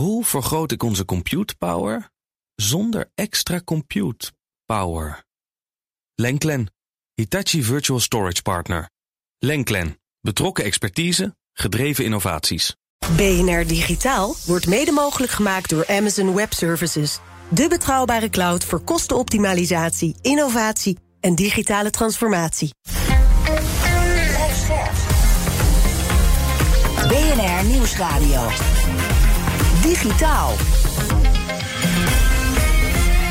Hoe vergroot ik onze compute power zonder extra compute power? Lenklen, Hitachi Virtual Storage Partner. Lenklen, betrokken expertise, gedreven innovaties. BNR Digitaal wordt mede mogelijk gemaakt door Amazon Web Services. De betrouwbare cloud voor kostenoptimalisatie, innovatie en digitale transformatie. BNR Nieuwsradio. Digitaal.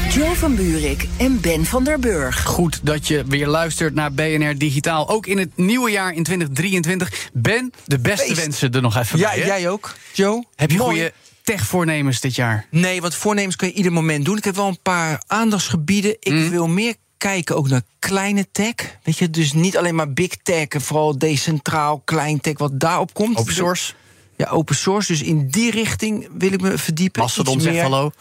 Joe van Buurik en Ben van der Burg. Goed dat je weer luistert naar BNR Digitaal. Ook in het nieuwe jaar in 2023. Ben, de beste Feest. wensen er nog even Ja, bij. hè? jij ook, Joe? Heb je Mooi. goede tech-voornemens dit jaar? Nee, want voornemens kun je ieder moment doen. Ik heb wel een paar aandachtsgebieden. Ik Mm. wil meer kijken ook naar kleine tech. Weet je, dus niet alleen maar big tech... en vooral decentraal, klein tech, wat daarop komt. Open source? Ja, open source. Dus in die richting wil ik me verdiepen. Mastodon zegt hallo.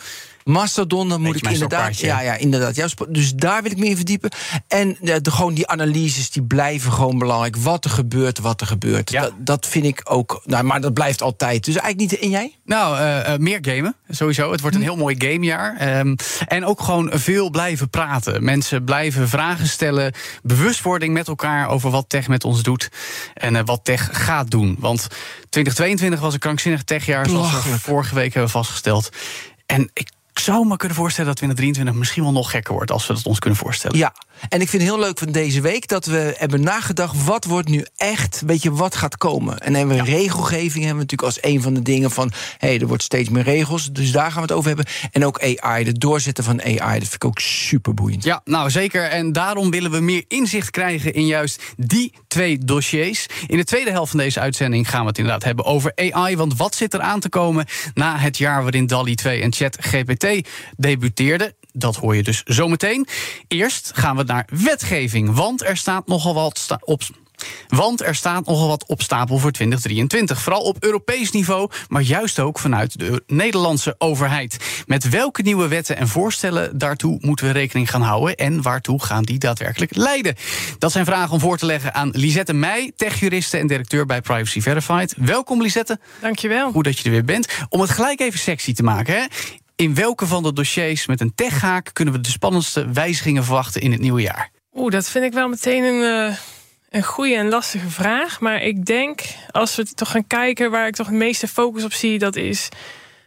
Mastodon, dan moet Beetje ik inderdaad. Ja, ja, inderdaad. Ja, dus daar wil ik me in verdiepen. En de, gewoon die analyses, die blijven gewoon belangrijk. Wat er gebeurt, wat er gebeurt. Ja. Dat, dat vind ik ook. Nou, maar dat blijft altijd. Dus eigenlijk niet. En jij? Nou, eh, eh, meer gamen, sowieso. Het wordt een heel mooi gamejaar. Ehm, en ook gewoon veel blijven praten. Mensen blijven vragen stellen. Bewustwording met elkaar over wat tech met ons doet. En eh, wat tech gaat doen. Want 2022 was een krankzinnig techjaar, zoals we vorige week hebben vastgesteld. En ik zou me kunnen voorstellen dat 2023 misschien wel nog gekker wordt... als we dat ons kunnen voorstellen. Ja, en ik vind het heel leuk van deze week dat we hebben nagedacht... wat wordt nu echt, weet je, wat gaat komen? En dan hebben we regelgeving hebben we natuurlijk als een van de dingen van... hé, hey, er wordt steeds meer regels, dus daar gaan we het over hebben. En ook AI, de doorzetten van AI, dat vind ik ook super boeiend. Ja, nou zeker. En daarom willen we meer inzicht krijgen in juist die twee dossiers. In de tweede helft van deze uitzending gaan we het inderdaad hebben over AI. Want wat zit er aan te komen na het jaar waarin DALI 2 en ChatGPT debuteerden? Dat hoor je dus zometeen. Eerst gaan we naar wetgeving, want er staat nogal wat sta- op. Want er staat nogal wat op stapel voor 2023. Vooral op Europees niveau, maar juist ook vanuit de Nederlandse overheid. Met welke nieuwe wetten en voorstellen daartoe moeten we rekening gaan houden en waartoe gaan die daadwerkelijk leiden? Dat zijn vragen om voor te leggen aan Lisette Meij, techjuriste en directeur bij Privacy Verified. Welkom Lisette. Dankjewel. Goed dat je er weer bent. Om het gelijk even sexy te maken, hè? In welke van de dossiers met een techhaak kunnen we de spannendste wijzigingen verwachten in het nieuwe jaar? Oeh, dat vind ik wel meteen een, eh, een goede en lastige vraag. Maar ik denk, als we toch gaan kijken waar ik toch het meeste focus op zie, dat is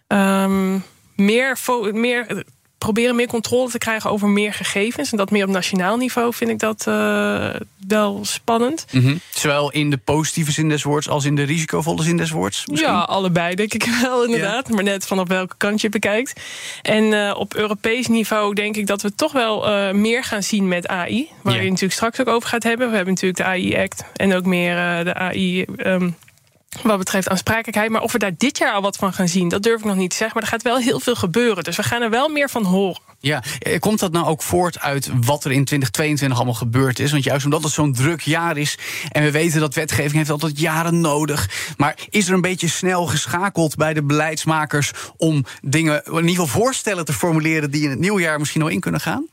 ehm, meer, meer proberen meer controle te krijgen over meer gegevens. En dat meer op nationaal niveau vind ik dat eh, wel spannend. Zowel in de positieve zin des woords als in de risicovolle zin des woords? Misschien? Ja, allebei denk ik wel inderdaad. Maar net vanaf welke kant je bekijkt. En eh, op Europees niveau denk ik dat we toch wel eh, meer gaan zien met AI. Waar Ja. je natuurlijk straks ook over gaat hebben. We hebben natuurlijk de AI-act en ook meer de AI... ehm, wat betreft aansprakelijkheid. Maar of we daar dit jaar al wat van gaan zien, dat durf ik nog niet te zeggen. Maar er gaat wel heel veel gebeuren. Dus we gaan er wel meer van horen. Ja, eh, komt dat nou ook voort uit wat er in 2022 allemaal gebeurd is? Want juist omdat het zo'n druk jaar is en we weten dat wetgeving heeft altijd jaren nodig. Maar is er een beetje snel geschakeld bij de beleidsmakers om dingen, in ieder geval voorstellen te formuleren die in het nieuwe jaar misschien al in kunnen gaan?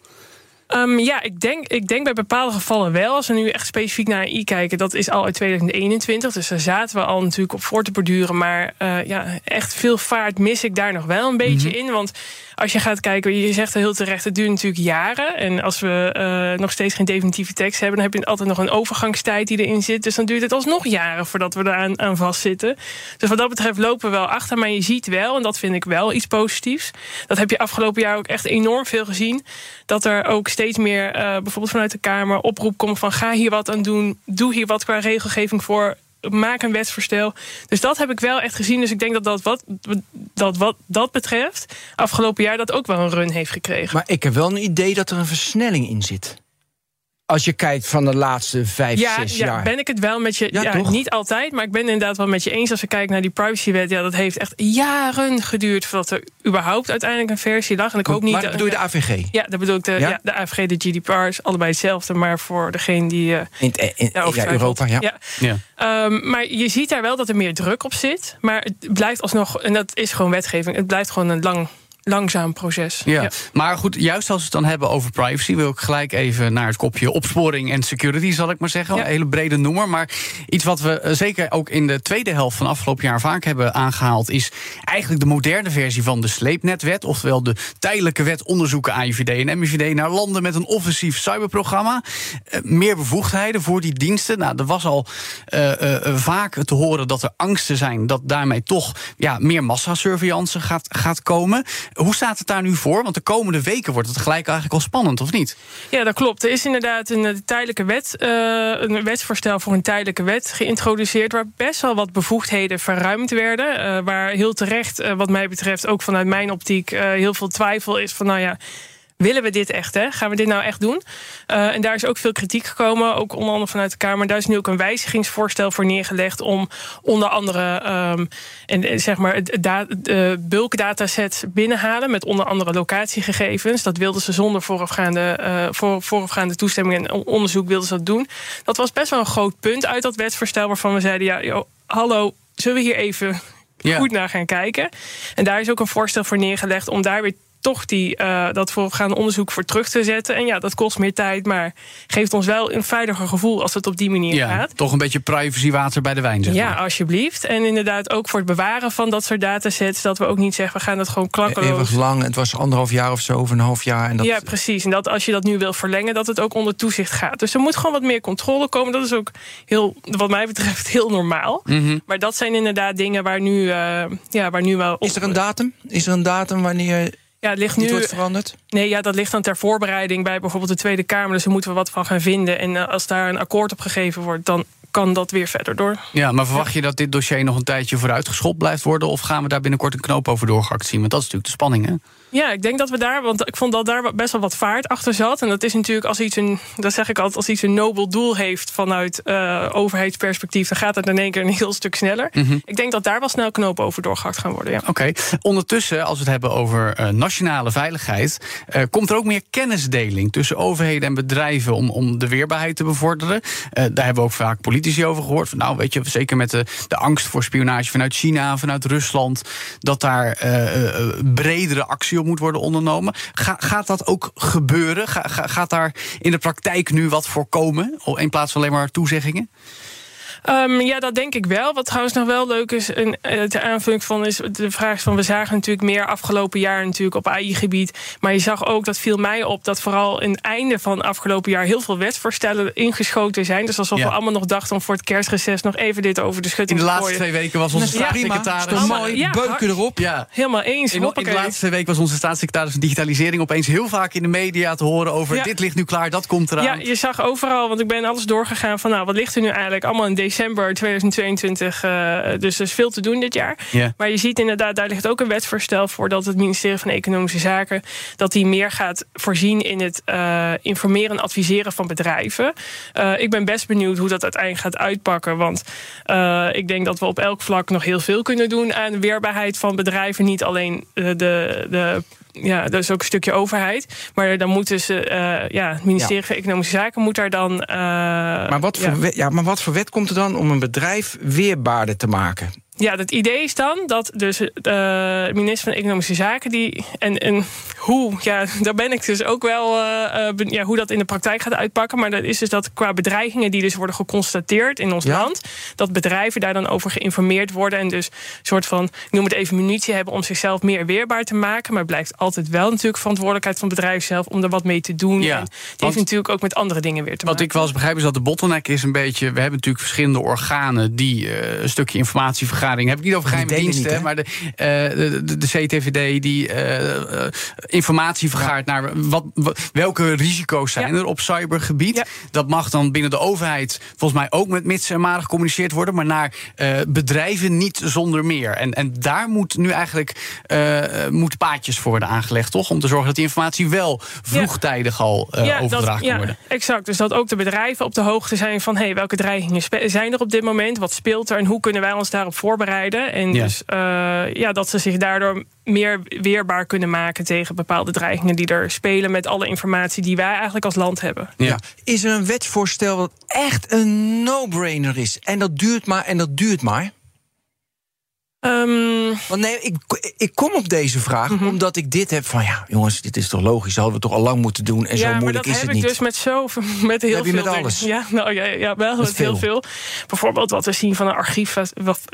Ehm, ja, ik denk, ik denk bij bepaalde gevallen wel. Als we nu echt specifiek naar AI kijken, dat is al uit 2021. Dus daar zaten we al natuurlijk op voor te borduren. Maar eh, ja, echt veel vaart mis ik daar nog wel een beetje in. Want als je gaat kijken, je zegt heel terecht, het duurt natuurlijk jaren. En als we eh, nog steeds geen definitieve tekst hebben, dan heb je altijd nog een overgangstijd die erin zit. Dus dan duurt het alsnog jaren voordat we eraan aan vastzitten. Dus wat dat betreft lopen we wel achter. Maar je ziet wel, en dat vind ik wel iets positiefs. Dat heb je afgelopen jaar ook echt enorm veel gezien. Dat er ook steeds meer, eh, bijvoorbeeld vanuit de Kamer, oproep komt van ga hier wat aan doen. Doe hier wat qua regelgeving voor. Maak een wetsvoorstel. Dus dat heb ik wel echt gezien. Dus ik denk dat dat wat dat, wat dat betreft, afgelopen jaar dat ook wel een run heeft gekregen. Maar ik heb wel een idee dat er een versnelling in zit. Als je kijkt van de laatste vijf, ja, zes ja, jaar. ben ik het wel met je. Ja, niet altijd, maar ik ben inderdaad wel met je eens. Als we kijken naar die privacywet, ja, dat heeft echt jaren geduurd voordat er überhaupt uiteindelijk een versie lag. En ik hoop niet. maar dat- bedoel je de AVG? Ja, dat bedoel ik. De, Ja? ja? de AVG, de GDPR is allebei hetzelfde, maar voor degene die. eh, In, ja. Europa, ja. Ja. Ehm, maar je ziet daar wel dat er meer druk op zit. Maar het blijft alsnog, en dat is gewoon wetgeving, het blijft gewoon een lang langzaam proces. Ja. maar goed, juist als we het dan hebben over privacy, wil ik gelijk even naar het kopje opsporing en security, zal ik maar zeggen. Ja. Een hele brede noemer. Maar iets wat we eh, zeker ook in de tweede helft van afgelopen jaar vaak hebben aangehaald, is eigenlijk de moderne versie van de sleepnetwet. Oftewel de tijdelijke wet onderzoeken AIVD en MIVD naar landen met een offensief cyberprogramma. Eh, meer bevoegdheden voor die diensten. Nou, er was al eh, vaak te horen dat er angsten zijn dat daarmee toch ja, meer massasurveillance gaat, gaat komen. Hoe staat het daar nu voor? Want de komende weken wordt het gelijk eigenlijk al spannend, of niet? Ja, dat klopt. Er is inderdaad een eh, tijdelijke wet, eh, een wetsvoorstel voor een tijdelijke wet geïntroduceerd, waar best wel wat bevoegdheden verruimd werden. eh, waar heel terecht, wat mij betreft, ook vanuit mijn optiek, heel veel twijfel is van, nou ja. Willen we dit echt? Hè? Gaan we dit nou echt doen? Eh, en daar is ook veel kritiek gekomen, ook onder andere vanuit de Kamer. Daar is nu ook een wijzigingsvoorstel voor neergelegd om onder andere ehm, en, zeg maar da- de bulkdatasets binnenhalen met onder andere locatiegegevens. Dat wilden ze zonder voorafgaande, eh, voor, voorafgaande toestemming en on- onderzoek wilden ze dat doen. Dat was best wel een groot punt uit dat wetsvoorstel waarvan we zeiden: ja, hallo, zullen we hier even Ja. goed naar gaan kijken? En daar is ook een voorstel voor neergelegd om daar weer toch die, eh, dat voorafgaande onderzoek voor terug te zetten. En ja, dat kost meer tijd, maar geeft ons wel een veiliger gevoel als het op die manier Ja, gaat. toch een beetje privacywater bij de wijn, zeg Ja, maar. alsjeblieft. En inderdaad ook voor het bewaren van dat soort datasets... dat we ook niet zeggen, we gaan dat gewoon klakkeloos... Eeuwig lang. Het was anderhalf jaar of zo, of een half jaar. En dat, Ja, precies. En dat als je dat nu wil verlengen, dat het ook onder toezicht gaat. Dus er moet gewoon wat meer controle komen. Dat is ook heel, wat mij betreft, heel normaal. Mhm. Maar dat zijn inderdaad dingen waar nu, eh, ja, waar nu wel... op- Is er een datum? Is er een datum wanneer Ja, het ligt dit nu. wordt veranderd? Nee, ja, dat ligt dan ter voorbereiding bij bijvoorbeeld de Tweede Kamer. Dus daar moeten we wat van gaan vinden. En eh, als daar een akkoord op gegeven wordt, dan kan dat weer verder door. Ja, maar verwacht je dat dit dossier nog een tijdje vooruitgeschopt blijft worden? Of gaan we daar binnenkort een knoop over doorgehakt zien? Want dat is natuurlijk de spanning, hè? Ja, ik denk dat we daar, want ik vond dat daar best wel wat vaart achter zat. En dat is natuurlijk als iets een, dat zeg ik altijd, als iets een nobel doel heeft vanuit eh, overheidsperspectief, dan gaat het in één keer een heel stuk sneller. Ik denk dat daar wel snel knopen over doorgehakt gaan worden. Ja. Oké. Ondertussen, als we het hebben over eh, nationale veiligheid, eh, komt er ook meer kennisdeling tussen overheden en bedrijven om, om de weerbaarheid te bevorderen. Daar hebben we ook vaak politici over gehoord. Van, nou, weet je, zeker met de, de angst voor spionage vanuit China, vanuit Rusland, dat daar bredere actie moet worden ondernomen. Ga, gaat dat ook gebeuren? Ga, ga- gaat daar in de praktijk nu wat voorkomen? In plaats van alleen maar toezeggingen? Ehm, ja, dat denk ik wel. Wat trouwens nog wel leuk is, een, eh, ter aanvulling van is de vraag is van we zagen natuurlijk meer afgelopen jaar natuurlijk op AI-gebied, maar je zag ook dat viel mij op dat vooral in het einde van afgelopen jaar heel veel wetsvoorstellen ingeschoten zijn. Dus alsof Ja. we allemaal nog dachten om voor het kerstreces nog even dit over de In schutting de te laatste gooien. twee weken was onze Ja, staatssecretaris. Mooi? ja, Beuken erop. Ja, Helemaal eens. In, in de laatste week was onze staatssecretaris van Digitalisering opeens heel vaak in de media te horen over dit ligt nu klaar, dat komt eraan. Ja, je zag overal, want ik ben alles doorgegaan van nou, wat ligt er nu eigenlijk allemaal in december 2022. eh, dus er is veel te doen dit jaar. Ja. Maar je ziet inderdaad, daar ligt ook een wetsvoorstel voor dat het ministerie van Economische Zaken dat die meer gaat voorzien in het eh, informeren en adviseren van bedrijven. Eh, ik ben best benieuwd hoe dat uiteindelijk gaat uitpakken. Want ik denk dat we op elk vlak nog heel veel kunnen doen aan de weerbaarheid van bedrijven. Niet alleen de. de ja, dat is ook een stukje overheid. Maar dan moeten ze, eh, ja, het ministerie van Economische Zaken moet daar dan. eh, Maar wat, ja. voor wet, ja, maar wat voor wet komt er dan om een bedrijf weerbaarder te maken? Ja, het idee is dan dat dus eh, de minister van Economische Zaken die en, en hoe, ja, daar ben ik dus ook wel, eh, eh, ben- ja, hoe dat in de praktijk gaat uitpakken. Maar dat is dus dat qua bedreigingen die dus worden geconstateerd in ons Ja. land, dat bedrijven daar dan over geïnformeerd worden en dus een soort van, noem het even munitie hebben om zichzelf meer weerbaar te maken. Maar het blijft altijd wel natuurlijk verantwoordelijkheid van het bedrijf zelf om er wat mee te doen. Ja, en het want- heeft natuurlijk ook met andere dingen weer te Wat maken. ik wel eens begrijp is dat de bottleneck is een beetje... we hebben natuurlijk verschillende organen die een stukje heb ik niet over geheime diensten, niet, maar de, eh, de, de, de CTVD die eh, eh, informatie vergaart... naar wat, welke risico's zijn Ja. er op cybergebied. Ja. Dat mag dan binnen de overheid volgens mij ook met mits en maren gecommuniceerd worden... maar naar bedrijven niet zonder meer. En, en daar moet nu eigenlijk moeten paadjes voor worden aangelegd, toch? Om te zorgen dat die informatie wel vroegtijdig al overgedragen dat, kan ja, worden. exact. Dus dat ook de bedrijven op de hoogte zijn van... Hey, welke dreigingen zijn er op dit moment? Wat speelt er? En hoe kunnen wij ons daarop voorbereiden? En Ja. dus eh, ja, dat ze zich daardoor meer weerbaar kunnen maken... tegen bepaalde dreigingen die er spelen... met alle informatie die wij eigenlijk als land hebben. Ja. Is er een wetsvoorstel dat echt een no-brainer is? En dat duurt maar en dat duurt maar. Ehm, Want nee, ik, ik kom op deze vraag Mhm. omdat ik dit heb van... ja, jongens, dit is toch logisch, hadden we toch al lang moeten doen... en zo ja, maar moeilijk dat is heb het ik niet. dus met zo met heel heb je veel met dingen. alles? Ja, nou ja, ja wel met, heel veel. veel. Bijvoorbeeld wat we zien van een archiefwet,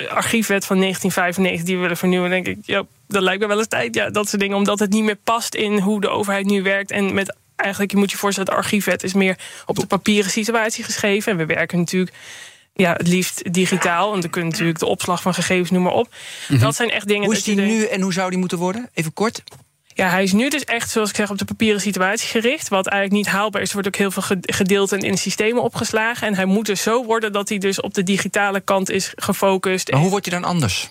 archiefwet van 1995 die we willen vernieuwen, denk ik, ja, dat lijkt me wel eens tijd. Ja, dat soort dingen, omdat het niet meer past in hoe de overheid nu werkt en met eigenlijk je moet je voorstellen, de archiefwet is meer op de papieren situatie geschreven en we werken natuurlijk ja, het liefst digitaal. En dan kun je natuurlijk de opslag van gegevens, noem maar op. Dat zijn echt dingen. Mhm. Hoe is die nu en hoe zou die moeten worden? Even kort. ja, hij is nu dus echt, zoals ik zeg, op de papieren situatie gericht. Wat eigenlijk niet haalbaar is. Er wordt ook heel veel ge- gedeeld en in systemen opgeslagen. En hij moet dus zo worden dat hij dus op de digitale kant is gefocust. Maar hoe word je dan anders?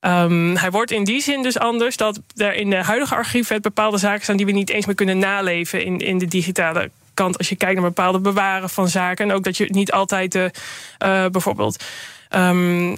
Ehm, hij wordt in die zin dus anders dat er in de huidige archiefwet bepaalde zaken staan die we niet eens meer kunnen naleven in, in de digitale kant. Als je kijkt naar bepaalde bewaren van zaken. En ook dat je niet altijd de, eh, bijvoorbeeld. ehm,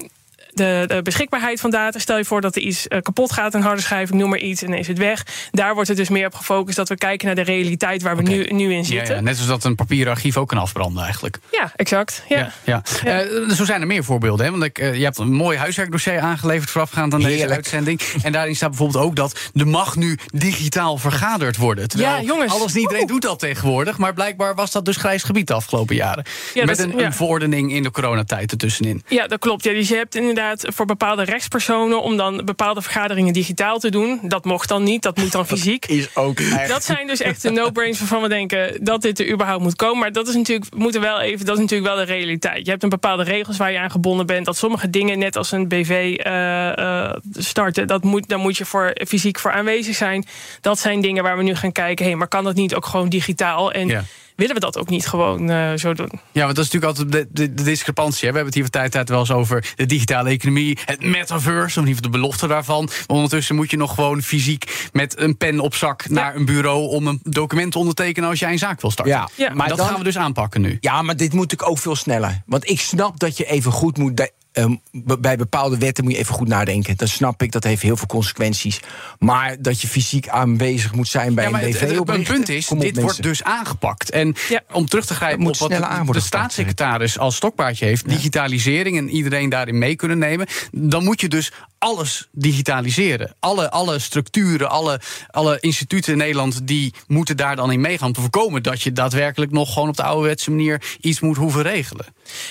de, de beschikbaarheid van data. Stel je voor dat er iets eh, kapot gaat, een harde schijf, ik noem maar iets, en dan is het weg. Daar wordt het dus meer op gefocust dat we kijken naar de realiteit waar we nu, nu in zitten. ja, net zoals dat een papieren archief ook kan afbranden eigenlijk. Ja, exact. Ja. Ja, ja. Eh, zo zijn er meer voorbeelden. Hè? Want ik, eh, je hebt een mooi huiswerkdossier aangeleverd voorafgaand aan deze uitzending. En daarin staat bijvoorbeeld ook dat er mag nu digitaal vergaderd worden. Terwijl Ja, jongens. alles en iedereen doet dat tegenwoordig. Maar blijkbaar was dat dus grijs gebied de afgelopen jaren. Ja, Met dat- een, ja. een verordening in de coronatijd ertussenin. Ja, dat klopt. Ja, dus je hebt inderdaad voor bepaalde rechtspersonen om dan bepaalde vergaderingen digitaal te doen. Dat mocht dan niet, dat moet dan fysiek. Is ook echt... Dat zijn dus echt de no-brains waarvan we denken dat dit er überhaupt moet komen. Maar dat is natuurlijk, we moeten wel even, dat is natuurlijk wel de realiteit. Je hebt een bepaalde regels waar je aan gebonden bent. Dat sommige dingen, net als een BV eh, eh, starten, dat moet, daar moet je voor, fysiek voor aanwezig zijn. Dat zijn dingen waar we nu gaan kijken. Hé, maar kan dat niet ook gewoon digitaal? En Ja. Willen we dat ook niet gewoon eh, zo doen? Ja, want dat is natuurlijk altijd de, de, de discrepantie. Hè. We hebben het hier van tijd tot tijd wel eens over de digitale economie, het metaverse, of in ieder geval de belofte daarvan. Maar ondertussen moet je nog gewoon fysiek met een pen op zak naar een bureau om een document te ondertekenen als jij een zaak wil starten. Ja, Ja. Maar maar dat dan- gaan we dus aanpakken nu. Ja, maar dit moet ik ook veel sneller. Want ik snap dat je even goed moet. Ehm, bij bepaalde wetten moet je even goed nadenken. Dat snap ik, dat heeft heel veel consequenties. Maar dat je fysiek aanwezig moet zijn bij Ja, maar een het, BV het- het punt is, op, dit wordt dus aangepakt. En Ja. om terug te grijpen moet op wat de, de staatssecretaris als stokpaardje heeft... digitalisering en iedereen daarin mee kunnen nemen... dan moet je dus alles digitaliseren. Alle, alle structuren, alle, alle instituten in Nederland... die moeten daar dan in meegaan om te voorkomen... dat je daadwerkelijk nog gewoon op de ouderwetse manier... iets moet hoeven regelen.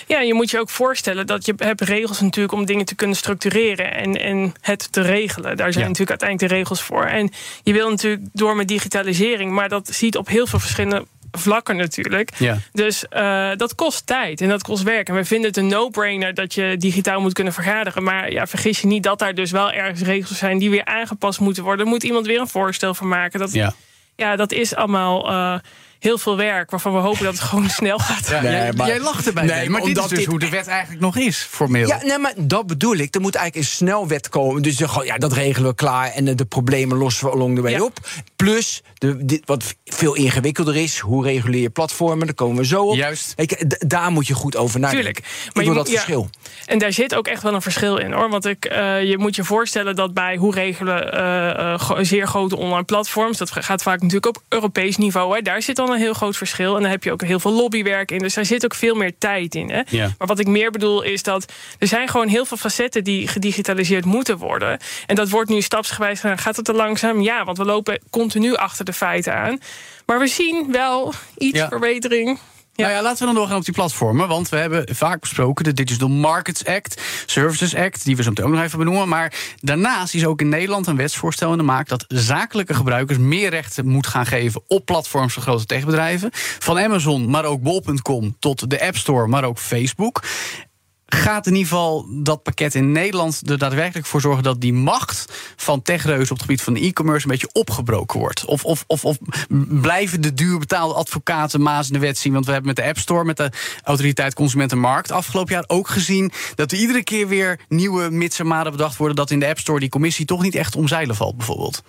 Ja, je moet je ook voorstellen dat je hebt regels natuurlijk om dingen te kunnen structureren en, en het te regelen. Daar zijn Ja. natuurlijk uiteindelijk de regels voor. En je wil natuurlijk door met digitalisering, maar dat ziet op heel veel verschillende vlakken natuurlijk. Ja. Dus eh, dat kost tijd en dat kost werk. En we vinden het een no-brainer dat je digitaal moet kunnen vergaderen. Maar ja, vergis je niet dat daar dus wel ergens regels zijn die weer aangepast moeten worden. Er moet iemand weer een voorstel voor maken. Dat, Ja. ja, dat is allemaal eh, heel veel werk waarvan we hopen dat het gewoon snel gaat. Ja, Nee, jij, maar- jij lacht erbij, Nee, maar dit is dus dit hoe de wet eigenlijk nog is, formeel. Ja, nee, maar dat bedoel ik. Er moet eigenlijk een snelwet komen. Dus gewoon, ja, dat regelen we klaar. En de, de problemen lossen we along the way Ja. op. Plus, de, dit, wat veel ingewikkelder is, hoe reguleer je platformen? Daar komen we zo op. Juist. D- daar moet je goed over nadenken. Tuurlijk. Ik Maar dat ja. verschil. En daar zit ook echt wel een verschil in hoor. Want ik, eh, je moet je voorstellen dat bij hoe regelen eh, eh, zeer grote online platforms. Dat gaat vaak natuurlijk op Europees niveau. Hè, daar zit dan een heel groot verschil. En dan heb je ook heel veel lobbywerk in. Dus daar zit ook veel meer tijd in. Hè. Ja. Maar wat ik meer bedoel is dat er zijn gewoon heel veel facetten die gedigitaliseerd moeten worden. En dat wordt nu stapsgewijs gedaan. Gaat het te langzaam? Ja, want we lopen continu achter de feiten aan. Maar we zien wel iets Ja. verbetering. Ja. Nou ja, laten we dan doorgaan op die platformen. Want we hebben vaak besproken de Digital Markets Act, Services Act, die we zo meteen ook nog even benoemen. Maar daarnaast is ook in Nederland een wetsvoorstel in de maak dat zakelijke gebruikers meer rechten moet gaan geven op platforms van grote techbedrijven. Van Amazon, maar ook bol.com tot de App Store, maar ook Facebook. Gaat in ieder geval dat pakket in Nederland er daadwerkelijk voor zorgen dat die macht van techreuzen op het gebied van e-commerce een beetje opgebroken wordt? Of, of, of, of blijven de duur betaalde advocaten maas in de wet zien? Want we hebben met de App Store, met de Autoriteit Consumentenmarkt afgelopen jaar ook gezien dat er iedere keer weer nieuwe mits en maden bedacht worden dat in de App Store die commissie toch niet echt omzeilen valt, bijvoorbeeld.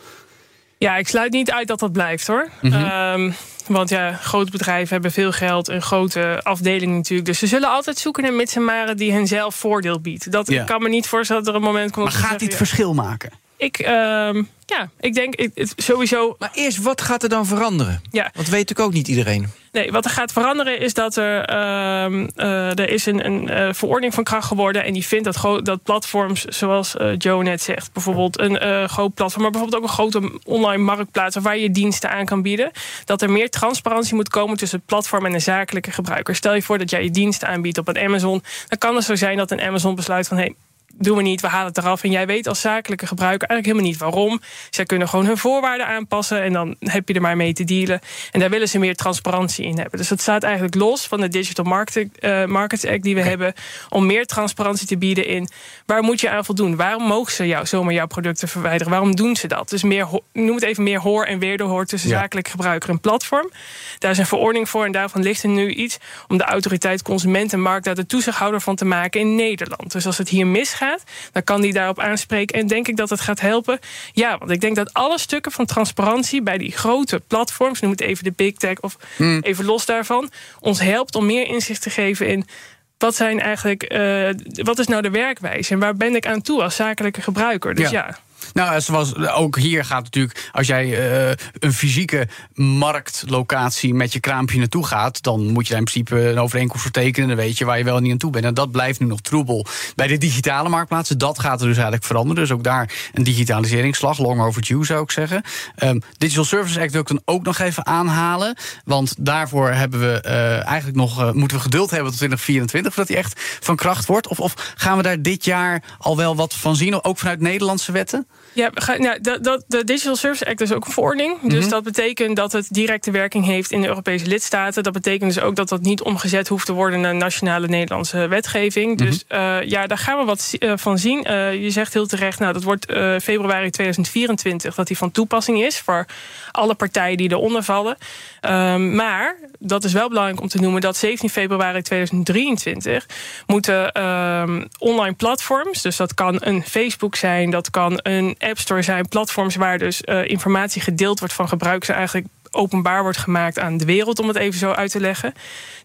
Ja, ik sluit niet uit dat dat blijft hoor. Ehm, want ja, grote bedrijven hebben veel geld, een grote afdeling natuurlijk. Dus ze zullen altijd zoeken naar mits en maren die hen zelf voordeel biedt. Dat Ja. ik kan me niet voorstellen dat er een moment komt. Maar gaat dit zeggen, verschil maken? Ik, ehm, ja, ik denk ik, het, sowieso. Maar eerst, wat gaat er dan veranderen? Ja. Want weet natuurlijk ook niet iedereen. Nee, wat er gaat veranderen is dat er, ehm, eh, er is een, een eh, verordening van kracht geworden. En die vindt dat, dat platforms, zoals eh, Joe net zegt, bijvoorbeeld een groot platform, maar bijvoorbeeld ook een grote online marktplaats waar je je diensten aan kan bieden. Dat er meer transparantie moet komen tussen het platform en de zakelijke gebruiker. Stel je voor dat jij je diensten aanbiedt op een Amazon. Dan kan het zo zijn dat een Amazon besluit van hé, hey, doen we niet, we halen het eraf. En jij weet als zakelijke gebruiker eigenlijk helemaal niet waarom. Zij kunnen gewoon hun voorwaarden aanpassen en dan heb je er maar mee te dealen. En daar willen ze meer transparantie in hebben. Dus dat staat eigenlijk los van de Digital Market, eh, Markets Act die we hebben. Om meer transparantie te bieden in waar moet je aan voldoen? Waarom mogen ze jou, zomaar jouw producten verwijderen? Waarom doen ze dat? Dus meer, noem het even meer hoor en wederhoor tussen Ja. zakelijke gebruiker en platform. Daar is een verordening voor en daarvan ligt er nu iets om de autoriteit Consumentenmarkt daar de toezichthouder van te maken in Nederland. Dus als het hier misgaat, dan kan die daarop aanspreken. En denk ik dat het gaat helpen? Ja, want ik denk dat alle stukken van transparantie bij die grote platforms, noem het even de big tech of even los daarvan, ons helpt om meer inzicht te geven in. Wat zijn eigenlijk, eh, wat is nou de werkwijze en waar ben ik aan toe als zakelijke gebruiker? Dus Ja. ja. Nou, zoals ook hier gaat natuurlijk, als jij eh, een fysieke marktlocatie met je kraampje naartoe gaat, dan moet je daar in principe een overeenkomst voor tekenen. Dan weet je waar je wel niet aan toe bent. En dat blijft nu nog troebel. Bij de digitale marktplaatsen, dat gaat er dus eigenlijk veranderen. Dus ook daar een digitaliseringsslag, long overdue zou ik zeggen. Ehm, Digital Services Act wil ik dan ook nog even aanhalen. Want daarvoor hebben we eh, eigenlijk nog, eh, moeten we geduld hebben tot 2024 voordat die echt van kracht wordt. Of, of gaan we daar dit jaar al wel wat van zien, ook vanuit Nederlandse wetten? Ja, nou, dat, dat, de Digital Service Act is ook een verordening. Dus dat betekent dat het directe werking heeft in de Europese lidstaten. Dat betekent dus ook dat dat niet omgezet hoeft te worden naar nationale Nederlandse wetgeving. Dus eh, ja, daar gaan we wat eh, van zien. Eh, je zegt heel terecht, nou, dat wordt februari 2024 dat die van toepassing is voor alle partijen die eronder vallen. Ehm, maar dat is wel belangrijk om te noemen dat 17 februari 2023 moeten ehm, online platforms, dus dat kan een Facebook zijn, dat kan een App Store zijn, platforms waar dus eh, informatie gedeeld wordt van gebruikers eigenlijk openbaar wordt gemaakt aan de wereld, om het even zo uit te leggen.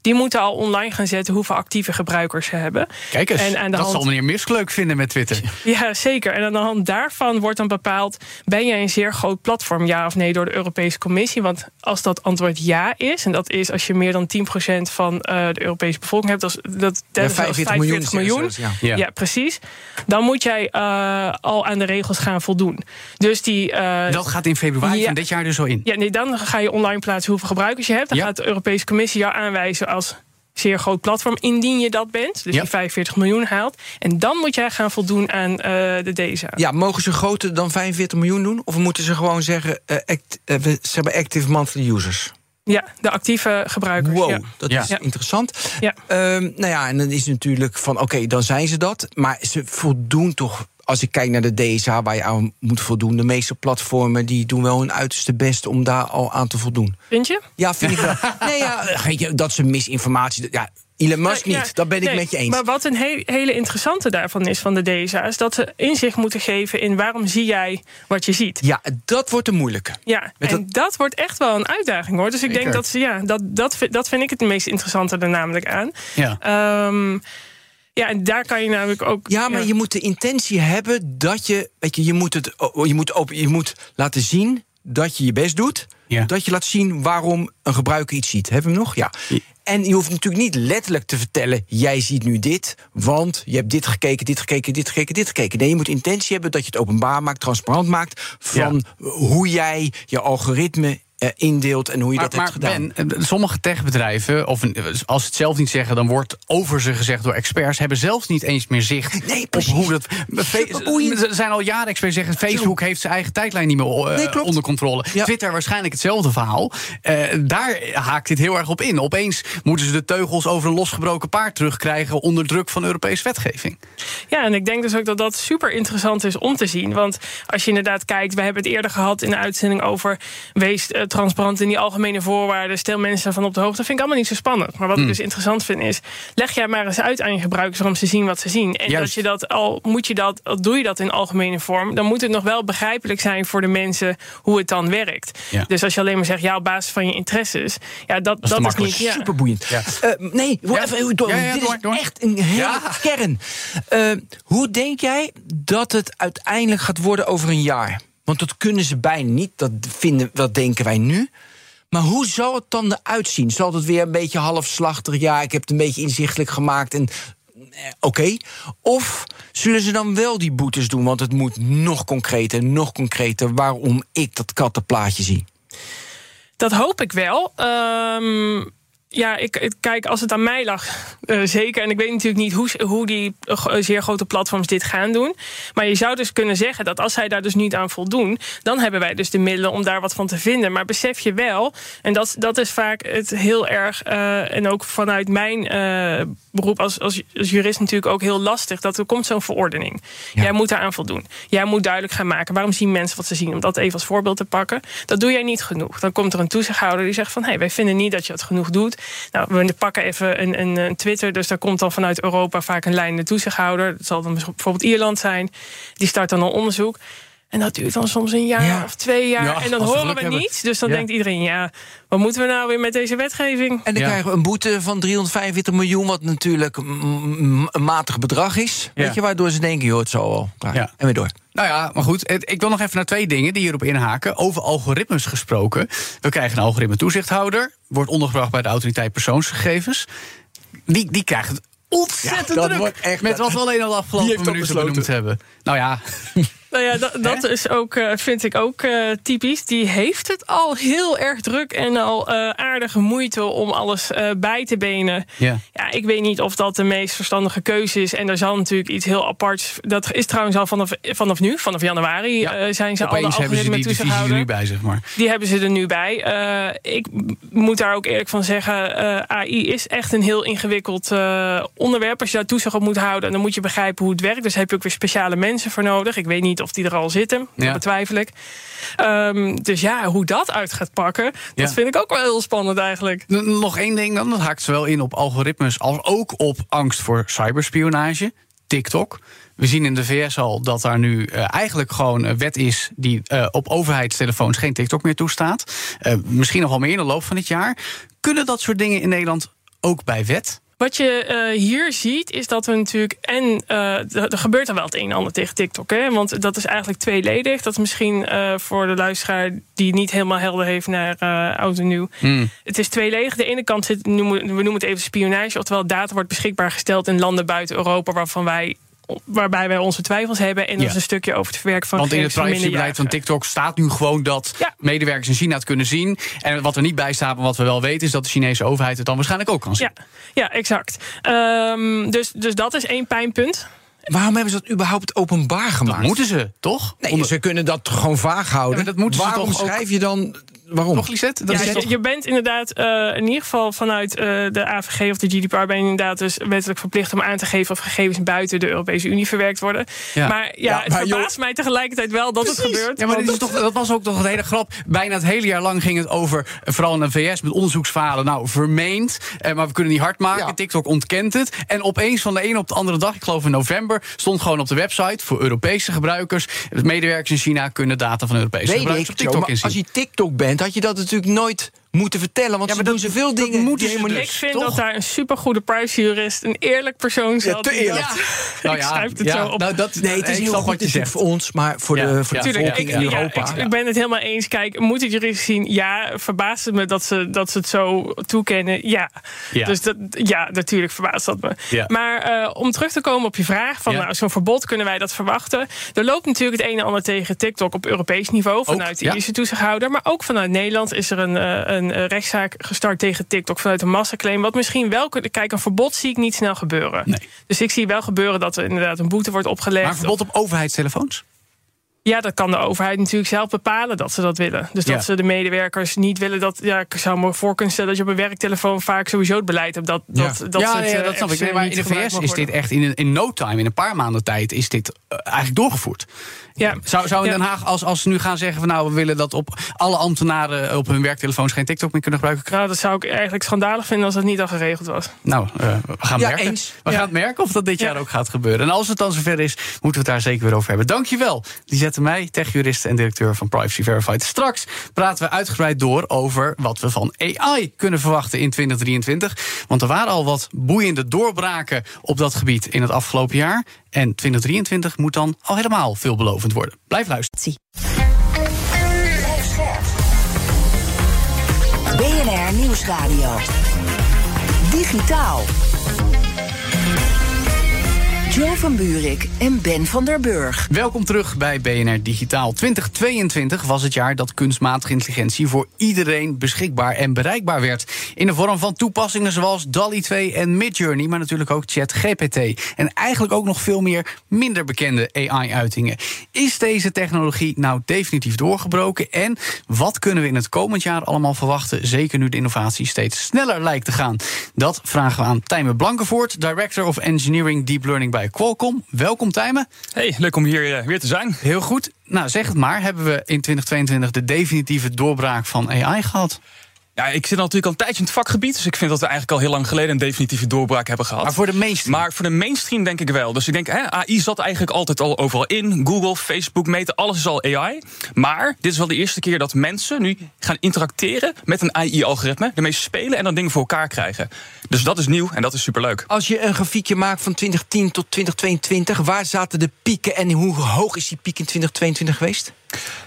Die moeten al online gaan zetten hoeveel actieve gebruikers ze hebben. Kijk eens, En aan de dat hand- zal meneer Musk leuk vinden met Twitter. Ja, zeker. En aan de hand daarvan wordt dan bepaald... ben jij een zeer groot platform, ja of nee, door de Europese Commissie? Want als dat antwoord ja is... en dat is als je meer dan 10% van eh, de Europese bevolking hebt... dat is, dat, dat is 45 miljoen, miljoen. ja. Ja. Ja. precies. Dan moet jij eh, al aan de regels gaan voldoen. Dus die... eh, Dat gaat in februari Ja. van dit jaar dus zo in. ja, nee, dan ga je online plaatsen hoeveel gebruikers je hebt. Dan Ja. gaat de Europese Commissie jou aanwijzen als zeer groot platform, indien je dat bent. Dus Ja. die 45 miljoen haalt. En dan moet jij gaan voldoen aan eh, de DSA. Ja, mogen ze groter dan 45 miljoen doen? Of moeten ze gewoon zeggen, eh, act, eh, we ze hebben active monthly users? Ja, de actieve gebruikers. Wow, Ja. dat Ja. is Ja. interessant. Ja. Ehm, nou ja, en dan is natuurlijk van, oké, dan zijn ze dat. Maar ze voldoen toch, als ik kijk naar de DSA waar je aan moet voldoen... de meeste platformen die doen wel hun uiterste best om daar al aan te voldoen. Vind je? Ja, vind ik wel. nee, ja, dat ze misinformatie... Ja, Elon Musk Ja, niet, dat ben ik nee, met je eens. Maar wat een he- hele interessante daarvan is van de DSA... is dat ze inzicht moeten geven in waarom zie jij wat je ziet. Ja, dat wordt de moeilijke. Ja, Met en dat... wordt echt wel een uitdaging hoor. Dus ik Zeker. denk dat ze, ja, dat, dat, vind- dat vind ik het meest interessante er namelijk aan. Ja. Ehm, ja, en daar kan je namelijk ook. Ja, maar je moet de intentie hebben dat je... Weet je, je moet, het, je moet, open, je moet laten zien dat je je best doet. Ja. Dat je laat zien waarom een gebruiker iets ziet. Hebben we hem nog? Ja. En je hoeft natuurlijk niet letterlijk te vertellen... jij ziet nu dit, want je hebt dit gekeken, dit gekeken, dit gekeken, dit gekeken. Nee, je moet intentie hebben dat je het openbaar maakt, transparant maakt... van hoe jij je algoritme indeelt en hoe je Maar, dat hebt gedaan. Ben, eh, sommige techbedrijven, of een- als ze het zelf niet zeggen, dan wordt over ze gezegd door experts, hebben zelfs niet eens meer zicht Nee, op hoe dat. Er zijn al jaren experts zeggen: Facebook heeft zijn eigen tijdlijn niet meer eh, Nee, onder controle. Ja. Twitter waarschijnlijk hetzelfde verhaal. Eh, daar haakt dit heel erg op in. Opeens moeten ze de teugels over een losgebroken paard terugkrijgen onder druk van Europese wetgeving. Ja, en ik denk dus ook dat dat super interessant is om te zien. Want als je inderdaad kijkt, we hebben het eerder gehad in de uitzending over wees eh, transparant in die algemene voorwaarden. Stel mensen van op de hoogte. Dat vind ik allemaal niet zo spannend. Maar wat Hmm. ik dus interessant vind is. Leg jij maar eens uit aan je gebruikers waarom ze zien wat ze zien. En Juist. dat je dat al moet je dat, al doe je dat in algemene vorm. Dan moet het nog wel begrijpelijk zijn voor de mensen hoe het dan werkt. Ja. Dus als je alleen maar zegt, ja, op basis van je interesses. Ja, dat, dat, is makkelijk. niet. Ja. Superboeiend. Ja. Eh, nee, Ja. even door. Dit door, is door. echt een hele Ja. kern. Eh, hoe denk jij dat het uiteindelijk gaat worden over een jaar? Want dat kunnen ze bijna niet, dat, vinden, dat denken wij nu. Maar hoe zal het dan eruit zien? Zal het weer een beetje halfslachtig? Ja, ik heb het een beetje inzichtelijk gemaakt en eh, oké. Of zullen ze dan wel die boetes doen? Want het moet nog concreter, nog concreter... waarom ik dat kattenplaatje zie. Dat hoop ik wel. Ehm, ja, ik, kijk, als het aan mij lag, eh, zeker. En ik weet natuurlijk niet hoe, hoe die eh, zeer grote platforms dit gaan doen. Maar je zou dus kunnen zeggen dat als zij daar dus niet aan voldoen, dan hebben wij dus de middelen om daar wat van te vinden. Maar besef je wel, en dat, dat is vaak het heel erg, eh, en ook vanuit mijn beroep als, als, als jurist natuurlijk ook heel lastig, dat er komt zo'n verordening. Ja. Jij moet daar aan voldoen. Jij moet duidelijk gaan maken waarom zien mensen wat ze zien. Om dat even als voorbeeld te pakken. Dat doe jij niet genoeg. Dan komt er een toezichthouder die zegt van... hé, hey, wij vinden niet dat je het genoeg doet. Nou, we pakken even een, een, een Twitter. Dus daar komt dan vanuit Europa vaak een leidende toezichthouder. Dat zal dan bijvoorbeeld Ierland zijn. Die start dan een onderzoek. En dat duurt dan soms een jaar Ja. of twee jaar. Ja, en dan we horen we niets. Dus dan Ja. denkt iedereen, ja, wat moeten we nou weer met deze wetgeving? En dan Ja. krijgen we een boete van 345 miljoen, wat natuurlijk een matig bedrag is. Ja. Weet je, waardoor ze denken, joh, het zal wel. Klaar. Ja. En weer door. Nou ja, maar goed. Ik wil nog even naar twee dingen die hierop inhaken. Over algoritmes gesproken. We krijgen een algoritme toezichthouder. Wordt ondergebracht bij de autoriteit persoonsgegevens. Die, die krijgt het ontzettend Ja, dat druk. wordt echt- met wat we alleen al afgelopen minuten besloten? benoemd hebben. Nou ja, Nou ja, dat, dat is ook, eh, vind ik ook eh, typisch. Die heeft het al heel erg druk en al eh, aardige moeite om alles bij te benen. Ja. ja, ik weet niet of dat de meest verstandige keuze is. En er zal natuurlijk iets heel aparts. Dat is trouwens al vanaf, vanaf nu, vanaf januari, Ja. zijn ze al de opeens hebben ze algoritme die divisie er nu bij, zeg maar. Die hebben ze er nu bij. Ik moet daar ook eerlijk van zeggen... AI is echt een heel ingewikkeld onderwerp. Als je daar toezicht op moet houden... dan moet je begrijpen hoe het werkt. Dus daar heb je ook weer speciale mensen voor nodig. Ik weet niet of die er al zitten. Dat betwijfel ik. Ehm, dus ja, hoe dat uit gaat pakken... Ja. dat vind ik ook wel heel spannend eigenlijk. Nog één ding dan. Dat haakt zowel in op algoritmes als ook op angst voor cyberspionage. TikTok. We zien in de VS al dat daar nu eh, eigenlijk gewoon een wet is die eh, op overheidstelefoons geen TikTok meer toestaat. Eh, misschien nog wel meer in de loop van dit jaar. Kunnen dat soort dingen in Nederland ook bij wet? Wat je eh, hier ziet, is dat we natuurlijk. En eh, er gebeurt er wel het een en ander tegen TikTok. Hè? Want dat is eigenlijk tweeledig. Dat is misschien eh, voor de luisteraar die niet helemaal helder heeft naar oud en nieuw. Het is tweeledig. De ene kant zit, noemen, we noemen het even spionage. Oftewel, data wordt beschikbaar gesteld in landen buiten Europa waarvan wij. Waarbij wij onze twijfels hebben. En dat is een stukje over het verwerken van Want in het privacybeleid van. TikTok staat nu gewoon dat Ja. medewerkers in China het kunnen zien. En wat er niet bij staat, maar wat we wel weten, is dat de Chinese overheid het dan waarschijnlijk ook kan zien. Ja, ja, exact. Ehm, dus, dus dat is één pijnpunt. Waarom hebben ze dat überhaupt openbaar Dat gemaakt? moeten ze, toch? Nee, Onder- ze kunnen dat gewoon vaag houden. Ja, dat moeten ze Waarom toch ook- schrijf je dan... Waarom? Toch, Lisette? Dat Ja, is je, toch... je bent inderdaad eh, in ieder geval vanuit eh, de AVG of de GDPR ben je inderdaad dus wettelijk verplicht om aan te geven of gegevens buiten de Europese Unie verwerkt worden. Ja. Maar ja, Ja, het maar verbaast mij tegelijkertijd wel dat het gebeurt. Ja, maar dit is toch, dat was ook toch een hele grap. Bijna het hele jaar lang ging het over, eh, vooral in de VS, met onderzoeksfalen. Nou, vermeend, eh, maar we kunnen niet hard maken. Ja. TikTok ontkent het. En opeens van de ene op de andere dag, ik geloof in november, stond gewoon op de website voor Europese gebruikers. De medewerkers in China kunnen data van Europese Weet gebruikers ik, op TikTok inzien. als je TikTok bent, had je dat natuurlijk nooit moeten vertellen. Want Ja, ze doen dat- zoveel dat dingen moeten die ze helemaal dus. ik vind toch? dat daar een supergoede privacyjurist, een eerlijk persoon zat. te die eerlijk. dat- Nou ik ja, schrijf het ja, zo op. Nou, dat, Nee, het is heel goed wat je zegt. voor ons, maar voor Ja, de, voor ja. de bevolking in ja, Europa. ik, ik ben het helemaal eens. Kijk, moet het juridisch zien? Ja, verbaast het me dat ze, dat ze het zo toekennen? Ja. Ja. Dus dat, ja, natuurlijk verbaast dat me. Ja. Maar eh, om terug te komen op je vraag: van Ja. nou, zo'n verbod kunnen wij dat verwachten? Er loopt natuurlijk het een en ander tegen TikTok op Europees niveau vanuit de ja. Ierse toezichthouder. Maar ook vanuit Nederland is er een, eh, een eh, rechtszaak gestart tegen TikTok vanuit een massaclaim. Wat misschien wel kunnen. Kijk, een verbod zie ik niet snel gebeuren. Nee. Dus ik zie wel gebeuren dat er inderdaad een boete wordt opgelegd. Maar een verbod op overheidstelefoons? Ja, dat kan de overheid natuurlijk zelf bepalen dat ze dat willen. Dus dat Ja. ze de medewerkers niet willen dat. Ja, ik zou me voor kunnen stellen dat je op een werktelefoon vaak sowieso het beleid hebt. Dat, dat, dat ja, soort, nee, eh, dat snap ik. eh, maar in de VS is dit echt in, een- in no time, in een paar maanden tijd, is dit eh, eigenlijk doorgevoerd. Ja. Zou, zou in. Den Haag, als, als ze nu gaan zeggen van nou, we willen dat op alle ambtenaren op hun werktelefoons geen TikTok meer kunnen gebruiken. Nou, dat zou ik eigenlijk schandalig vinden als dat niet al geregeld was. Nou, eh, we gaan Ja, merken. eens. We Ja. gaan het merken of dat dit Ja. jaar ook gaat gebeuren. En als het dan zover is, moeten we het daar zeker weer over hebben. Dankjewel, Lisette Meij, techjurist en directeur van Privacy Verified. Straks praten we uitgebreid door over wat we van AI kunnen verwachten in 2023. Want er waren al wat boeiende doorbraken op dat gebied in het afgelopen jaar. En 2023 moet dan al helemaal veelbelovend worden. Blijf luisteren. BNR Nieuwsradio. Digitaal. Joe van Buurik en Ben van der Burg. Welkom terug bij BNR Digitaal. 2022 was het jaar dat kunstmatige intelligentie voor iedereen beschikbaar en bereikbaar werd. In de vorm van toepassingen zoals DALI 2 en Midjourney, maar natuurlijk ook ChatGPT. En eigenlijk ook nog veel meer minder bekende AI-uitingen. Is deze technologie nou definitief doorgebroken? En wat kunnen we in het komend jaar allemaal verwachten? Zeker nu de innovatie steeds sneller lijkt te gaan. Dat vragen we aan Tijmen Blankenvoort, Director of Engineering Deep Learning bij Qualcomm. Welkom Tijmen. Hey, leuk om hier eh, weer te zijn. Heel goed. Nou, zeg het maar. Hebben we in 2022 de definitieve doorbraak van AI gehad? Ja, ik zit natuurlijk al een tijdje in het vakgebied, dus ik vind dat we eigenlijk al heel lang geleden een definitieve doorbraak hebben gehad. Maar voor de meeste. Maar voor de mainstream denk ik wel. Dus ik denk, hè, AI zat eigenlijk altijd al overal in. Google, Facebook, Meta, alles is al AI. Maar dit is wel de eerste keer dat mensen nu gaan interacteren met een AI-algoritme. Ermee spelen en dan dingen voor elkaar krijgen. Dus dat is nieuw en dat is superleuk. Als je een grafiekje maakt van 2010 tot 2022, waar zaten de pieken en hoe hoog is die piek in 2022 geweest?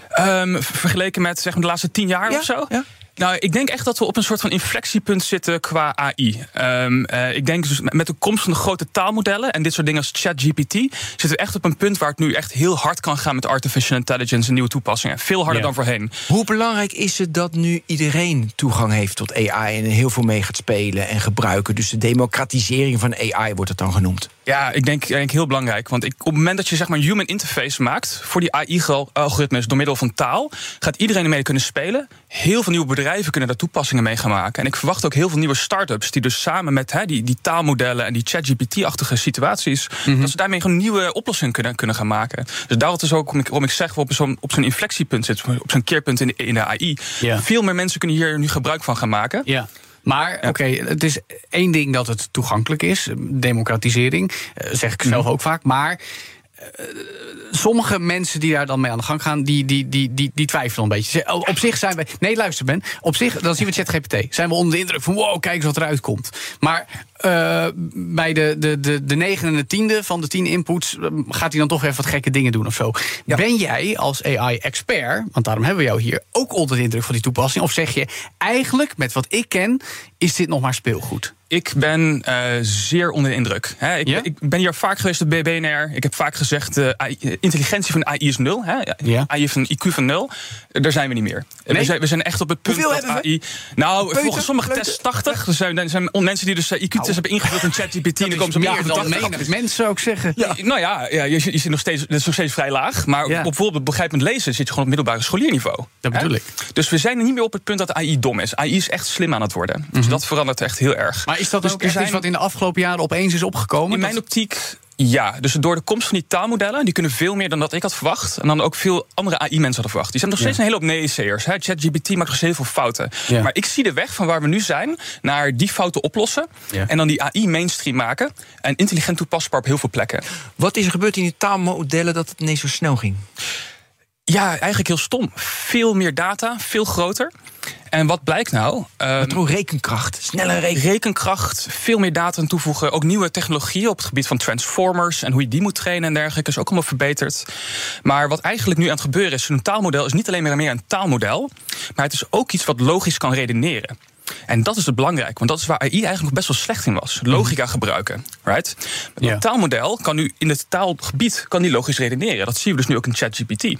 Ehm, vergeleken met zeg maar, de laatste tien jaar Ja, of zo? ja. Nou, ik denk echt dat we op een soort van inflectiepunt zitten qua AI. Ehm, eh, ik denk dus met- met de komst van de grote taalmodellen en dit soort dingen als ChatGPT, zitten we echt op een punt waar het nu echt heel hard kan gaan met artificial intelligence en nieuwe toepassingen. Veel harder Ja. dan voorheen. Hoe belangrijk is het dat nu iedereen toegang heeft tot AI en er heel veel mee gaat spelen en gebruiken? Dus de democratisering van AI wordt het dan genoemd. Ja, ik denk, ik denk heel belangrijk. Want ik, op het moment dat je zeg maar een human interface maakt voor die AI-algoritmes door middel van taal, gaat iedereen ermee kunnen spelen. Heel veel nieuwe bedrijven kunnen daar toepassingen mee gaan maken. En ik verwacht ook heel veel nieuwe start-ups die dus samen met hè, die, die taalmodellen en die ChatGPT-achtige situaties, dat ze daarmee gewoon nieuwe oplossingen kunnen, kunnen gaan maken. Dus dat is ook waarom ik, waarom ik zeg, op zo'n op zo'n inflectiepunt zitten, op zo'n keerpunt in de, in de AI. Veel meer mensen kunnen hier nu gebruik van gaan maken. Ja. Maar oké, het is één ding dat het toegankelijk is. Democratisering, eh, zeg ik zelf ook vaak. Maar sommige mensen die daar dan mee aan de gang gaan, die, die, die, die, die twijfelen een beetje. Op zich zijn we. Nee, luister, Ben. Op zich, dan zien we ChatGPT. Zijn we onder de indruk van wow, kijk eens wat eruit komt. Maar eh, bij de, de, de, de negen en de tiende van de tien inputs eh, gaat hij dan toch even wat gekke dingen doen of zo. Ben jij als AI-expert, want daarom hebben we jou hier, ook onder de indruk van die toepassing? Of zeg je eigenlijk, met wat ik ken, is dit nog maar speelgoed? Ik ben eh, zeer onder de indruk. Ik, Ja? ik ben hier vaak geweest op BNR. Ik heb vaak gezegd, AI intelligentie van AI is nul. Hè. Ja. AI heeft een IQ van nul. Daar zijn we niet meer. Nee? We, zijn, we zijn echt op het punt Hoeveel dat? AI... Nou, Peuter? volgens sommige Kleuter? tests 80. Er zijn, er zijn mensen die dus IQ-tests hebben ingevuld in ChatGPT. en dan komen ze meer dan 88. menig mens, zou ik zeggen. Ja, nou ja, ja je, je zit nog steeds, dat is nog steeds vrij laag. Maar op bijvoorbeeld begrijpend lezen zit je gewoon op middelbare scholierniveau. Dat bedoel ik. Dus we zijn niet meer op het punt dat AI dom is. AI is echt slim aan het worden. Dus dat verandert echt heel erg. Mhm. Maar is dat Dus ook zijn- iets wat in de afgelopen jaren opeens is opgekomen? in mijn optiek ja. Dus door de komst van die taalmodellen, die kunnen veel meer dan dat ik had verwacht. En dan ook veel andere AI-mensen hadden verwacht. Die zijn nog steeds een hele hoop neeënseers. hè. ChatGPT maakt nog steeds heel veel fouten. Ja. Maar ik zie de weg van waar we nu zijn naar die fouten oplossen. Ja. En dan die AI mainstream maken. En intelligent toepasbaar op heel veel plekken. Wat is er gebeurd in die taalmodellen dat het ineens zo snel ging? Ja, eigenlijk heel stom. Veel meer data, veel groter. En wat blijkt nou? Met gewoon rekenkracht, snelle reken. rekenkracht, veel meer data toevoegen. Ook nieuwe technologieën op het gebied van transformers en hoe je die moet trainen en dergelijke is ook allemaal verbeterd. Maar wat eigenlijk nu aan het gebeuren is, een taalmodel is niet alleen maar meer een taalmodel, maar het is ook iets wat logisch kan redeneren. En dat is het belangrijk, want dat is waar AI eigenlijk nog best wel slecht in was. Logica gebruiken, right? Een taalmodel kan nu in het taalgebied kan die logisch redeneren. Dat zien we dus nu ook in ChatGPT.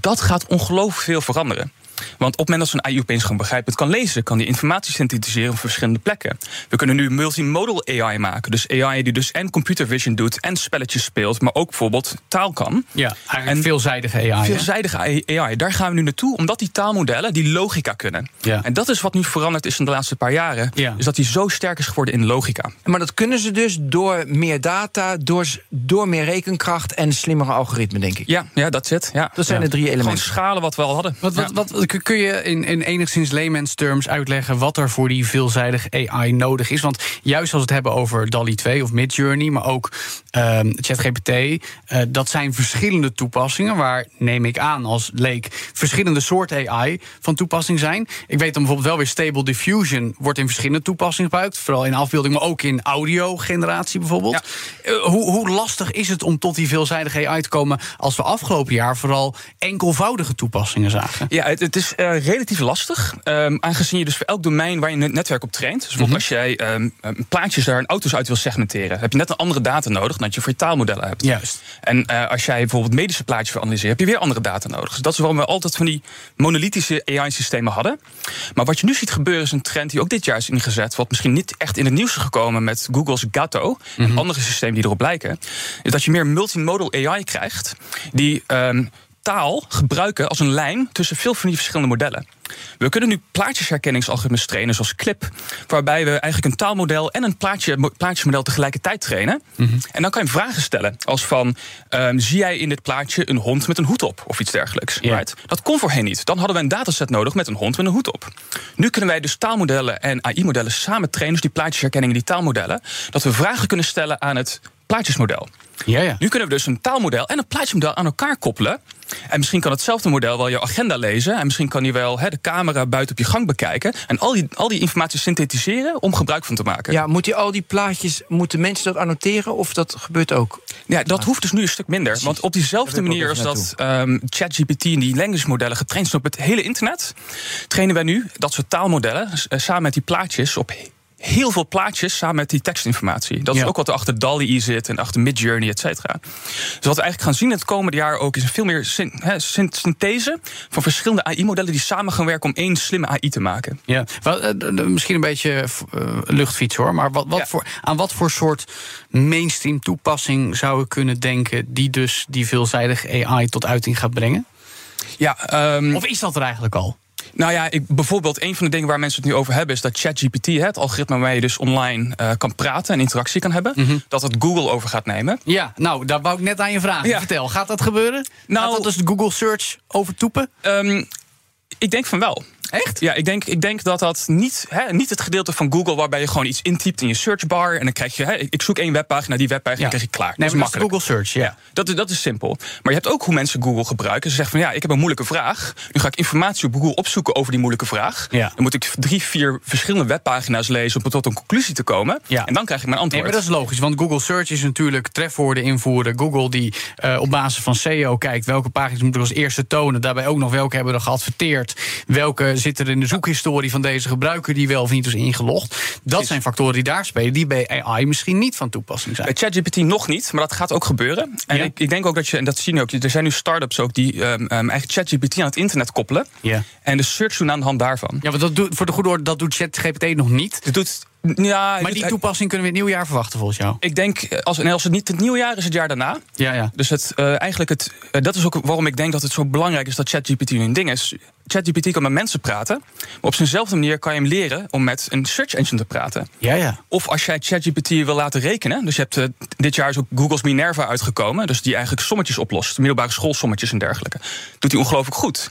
Dat gaat ongelooflijk veel veranderen. Want op het moment dat zo'n AI opeens gewoon begrijpend kan lezen, kan die informatie synthetiseren op verschillende plekken. We kunnen nu multimodal AI maken. Dus AI die dus en computer vision doet en spelletjes speelt, maar ook bijvoorbeeld taal kan. Ja, eigenlijk en veelzijdige AI. hè? Veelzijdige AI. Daar gaan we nu naartoe, omdat die taalmodellen die logica kunnen. Ja. En dat is wat nu veranderd is in de laatste paar jaren. Ja. Is dat die zo sterk is geworden in logica. Maar dat kunnen ze dus door meer data, door, door meer rekenkracht en slimmere algoritmen, denk ik. Ja, ja dat zit. Ja. Dat zijn Ja. de drie Gewoon elementen. schalen wat we al hadden. Wat, wat, wat, kun je in, in enigszins layman's terms uitleggen wat er voor die veelzijdige AI nodig is? Want juist als we het hebben over DALI 2 of Midjourney, maar ook ehm, ChatGPT, eh, dat zijn verschillende toepassingen waar, neem ik aan als leek, verschillende soorten AI van toepassing zijn. Ik weet dan bijvoorbeeld wel weer Stable Diffusion wordt in verschillende toepassingen gebruikt, vooral in afbeelding, maar ook in audio-generatie bijvoorbeeld. Eh, hoe, hoe lastig is het om tot die veelzijdige AI te komen als we afgelopen jaar vooral enkelvoudige toepassingen zagen? Ja, het, het is eh, relatief lastig. ehm, aangezien je dus voor elk domein waar je een netwerk op traint. Dus bijvoorbeeld als jij een plaatjes daar een auto's uit wil segmenteren, heb je net een andere data nodig dan dat je voor je taalmodellen hebt. Juist. En eh, als jij bijvoorbeeld medische plaatjes wil analyseren, heb je weer andere data nodig. Dus dat is waarom we altijd van die monolithische AI-systemen hadden. Maar wat je nu ziet gebeuren is een trend die ook dit jaar is ingezet, wat misschien niet echt in het nieuws is gekomen met Google's Gato en andere systemen die erop lijken, is dat je meer multimodal AI krijgt die ehm, taal gebruiken als een lijn tussen veel van die verschillende modellen. We kunnen nu plaatjesherkenningsalgoritmes trainen, zoals CLIP, waarbij we eigenlijk een taalmodel en een plaatje, mo- plaatjesmodel tegelijkertijd trainen. En dan kan je vragen stellen, als van, ehm, zie jij in dit plaatje een hond met een hoed op, of iets dergelijks. Right? Dat kon voorheen niet. Dan hadden we een dataset nodig met een hond met een hoed op. Nu kunnen wij dus taalmodellen en AI-modellen samen trainen, dus die plaatjesherkenning en die taalmodellen, dat we vragen kunnen stellen aan het plaatjesmodel. Ja, ja. Nu kunnen we dus een taalmodel en een plaatjesmodel aan elkaar koppelen. En misschien kan hetzelfde model wel je agenda lezen. En misschien kan hij wel hè, de camera buiten op je gang bekijken. En al die, al die informatie synthetiseren om gebruik van te maken. Ja, moet je al die plaatjes, moeten mensen dat annoteren of dat gebeurt ook? Ja, dat hoeft dus nu een stuk minder. Want op diezelfde manier als dat ehm, ChatGPT en die language modellen getraind zijn op het hele internet, trainen wij nu dat soort taalmodellen eh, samen met die plaatjes op heel veel plaatjes samen met die tekstinformatie. Dat is Ja. ook wat er achter DALL-E zit en achter Midjourney, et cetera. Dus wat we eigenlijk gaan zien het komende jaar ook is een veel meer syn- synthese van verschillende AI-modellen die samen gaan werken om één slimme AI te maken. Ja, eh, misschien een beetje eh, luchtfiets hoor. Maar wat, wat Ja. voor, aan wat voor soort mainstream toepassing zou ik kunnen denken die dus die veelzijdige AI tot uiting gaat brengen? Ja, ehm, Of is dat er eigenlijk al? Nou ja, ik, bijvoorbeeld een van de dingen waar mensen het nu over hebben... is dat ChatGPT, het algoritme waarmee je dus online eh, kan praten... en interactie kan hebben, Mhm. dat het Google over gaat nemen. Ja, nou, daar wou ik net aan je vragen. Ja. Vertel, gaat dat gebeuren? Nou- gaat dat dus de Google Search overtoepen? Ehm, ik denk van wel. Echt? Ja, ik denk, ik denk dat dat niet, hè, niet het gedeelte van Google... waarbij je gewoon iets intypt in je searchbar... en dan krijg je, hè, ik zoek één webpagina, die webpagina krijg je klaar. Dat is makkelijk. Google Search, ja. Dat, is- dat is simpel. Maar je hebt ook hoe mensen Google gebruiken. Ze zeggen van ja, ik heb een moeilijke vraag. Nu ga ik informatie op Google opzoeken over die moeilijke vraag. Ja. Dan moet ik drie, vier verschillende webpagina's lezen om tot een conclusie te komen. Ja. En dan krijg ik mijn Nee, antwoord. maar dat is logisch, want Google Search is natuurlijk trefwoorden invoeren. Google die eh, op basis van SEO kijkt welke pagina's moeten we als eerste tonen. Daarbij ook nog welke hebben we er geadverteerd. Welke zitten er in de zoekhistorie van deze gebruiker die wel of niet is ingelogd. Dat zijn factoren die daar spelen, die bij AI misschien niet van toepassing zijn. Bij ChatGPT nog niet, maar dat gaat ook gebeuren. En Ja. ik, ik denk ook dat je, en dat zien we ook, er zijn nu start-ups ook die ehm, eigenlijk ChatGPT aan het internet koppelen. Ja. En de search doen aan de hand daarvan. Ja, maar dat doet, voor de goede orde, dat doet ChatGPT nog niet. Het doet, ja, Maar die toepassing kunnen we in het nieuwjaar verwachten volgens jou. Ik denk, eh, als, als het niet het nieuwjaar is, het jaar daarna. Ja, ja. Dus het, eh, eigenlijk het, eh, dat is ook waarom ik denk dat het zo belangrijk is dat ChatGPT nu een ding is. ChatGPT kan met mensen praten, maar op zijnzelfde manier kan je hem leren om met een search engine te praten. Ja, ja. Of als jij ChatGPT wil laten rekenen. Dus je hebt, dit jaar is ook Google's Minerva uitgekomen. Dus die eigenlijk sommetjes oplost. Middelbare schoolsommetjes en dergelijke. Doet hij ongelooflijk goed.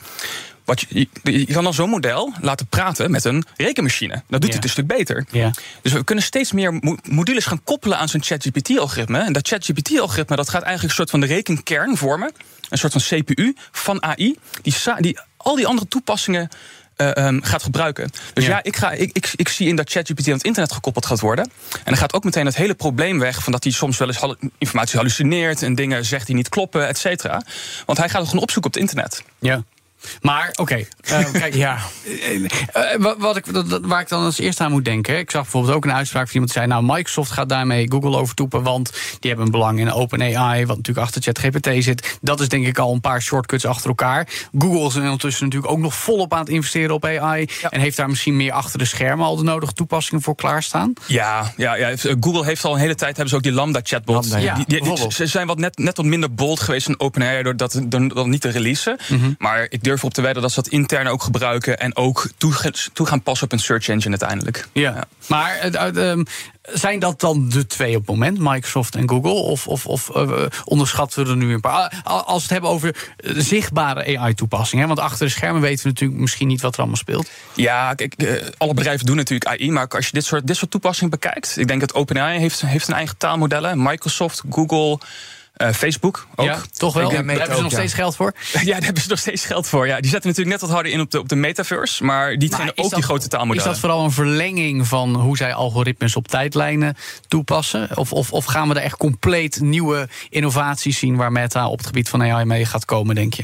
Wat je, je, je kan dan zo'n model laten praten met een rekenmachine. Dat doet hij het een stuk beter. Ja. Dus we kunnen steeds meer mo- modules gaan koppelen aan zo'n ChatGPT-algoritme. En dat ChatGPT-algoritme dat gaat eigenlijk een soort van de rekenkern vormen. Een soort van CPU van AI. Die, die al die andere toepassingen eh, ehm, gaat gebruiken. Dus Ja. ja, ik, ga, ik, ik, ik zie in dat ChatGPT aan het internet gekoppeld gaat worden. En dan gaat ook meteen het hele probleem weg... van dat hij soms wel eens hallu- informatie hallucineert... en dingen zegt die niet kloppen, et cetera. Want hij gaat het gewoon opzoeken op het internet. ja. Maar oké, uh, kijk, ja. Uh, wat, wat ik, dat, waar ik dan als eerste aan moet denken. Ik zag bijvoorbeeld ook een uitspraak van iemand die zei: Nou, Microsoft gaat daarmee Google overtoepen, want die hebben een belang in OpenAI, wat natuurlijk achter ChatGPT zit. Dat is denk ik al een paar shortcuts achter elkaar. Google is ondertussen natuurlijk ook nog volop aan het investeren op AI en heeft daar misschien meer achter de schermen al de nodige toepassingen voor klaarstaan. Ja, ja, ja Google heeft al een hele tijd hebben ze ook die Lambda chatbot. Ja, die, die, ze zijn wat net, net wat minder bold geweest in OpenAI door dat, door, niet te releasen. Mm -hmm. Maar ik durf op te wedden dat ze dat intern ook gebruiken en ook toe, toe gaan passen op een search engine uiteindelijk. Ja, ja. maar uh, zijn dat dan de twee op het moment, Microsoft en Google? Of, of, of uh, onderschatten we er nu een paar? Als we het hebben over zichtbare AI-toepassingen. Want achter de schermen weten we natuurlijk misschien niet wat er allemaal speelt. Ja, kijk, alle bedrijven doen natuurlijk AI. Maar als je dit soort, dit soort toepassingen bekijkt. Ik denk dat OpenAI heeft, heeft een eigen taalmodellen. Microsoft, Google. Uh, Facebook ook. Ja, toch wel? Daar hebben ze nog steeds geld voor? ja, daar hebben ze nog steeds geld voor. Ja. Die zetten natuurlijk net wat harder in op de, op de metaverse. Maar die trainen ook dat, die grote taalmodellen. Is dat vooral een verlenging van hoe zij algoritmes op tijdlijnen toepassen? Of, of, of gaan we er echt compleet nieuwe innovaties zien... waar Meta op het gebied van AI mee gaat komen, denk je?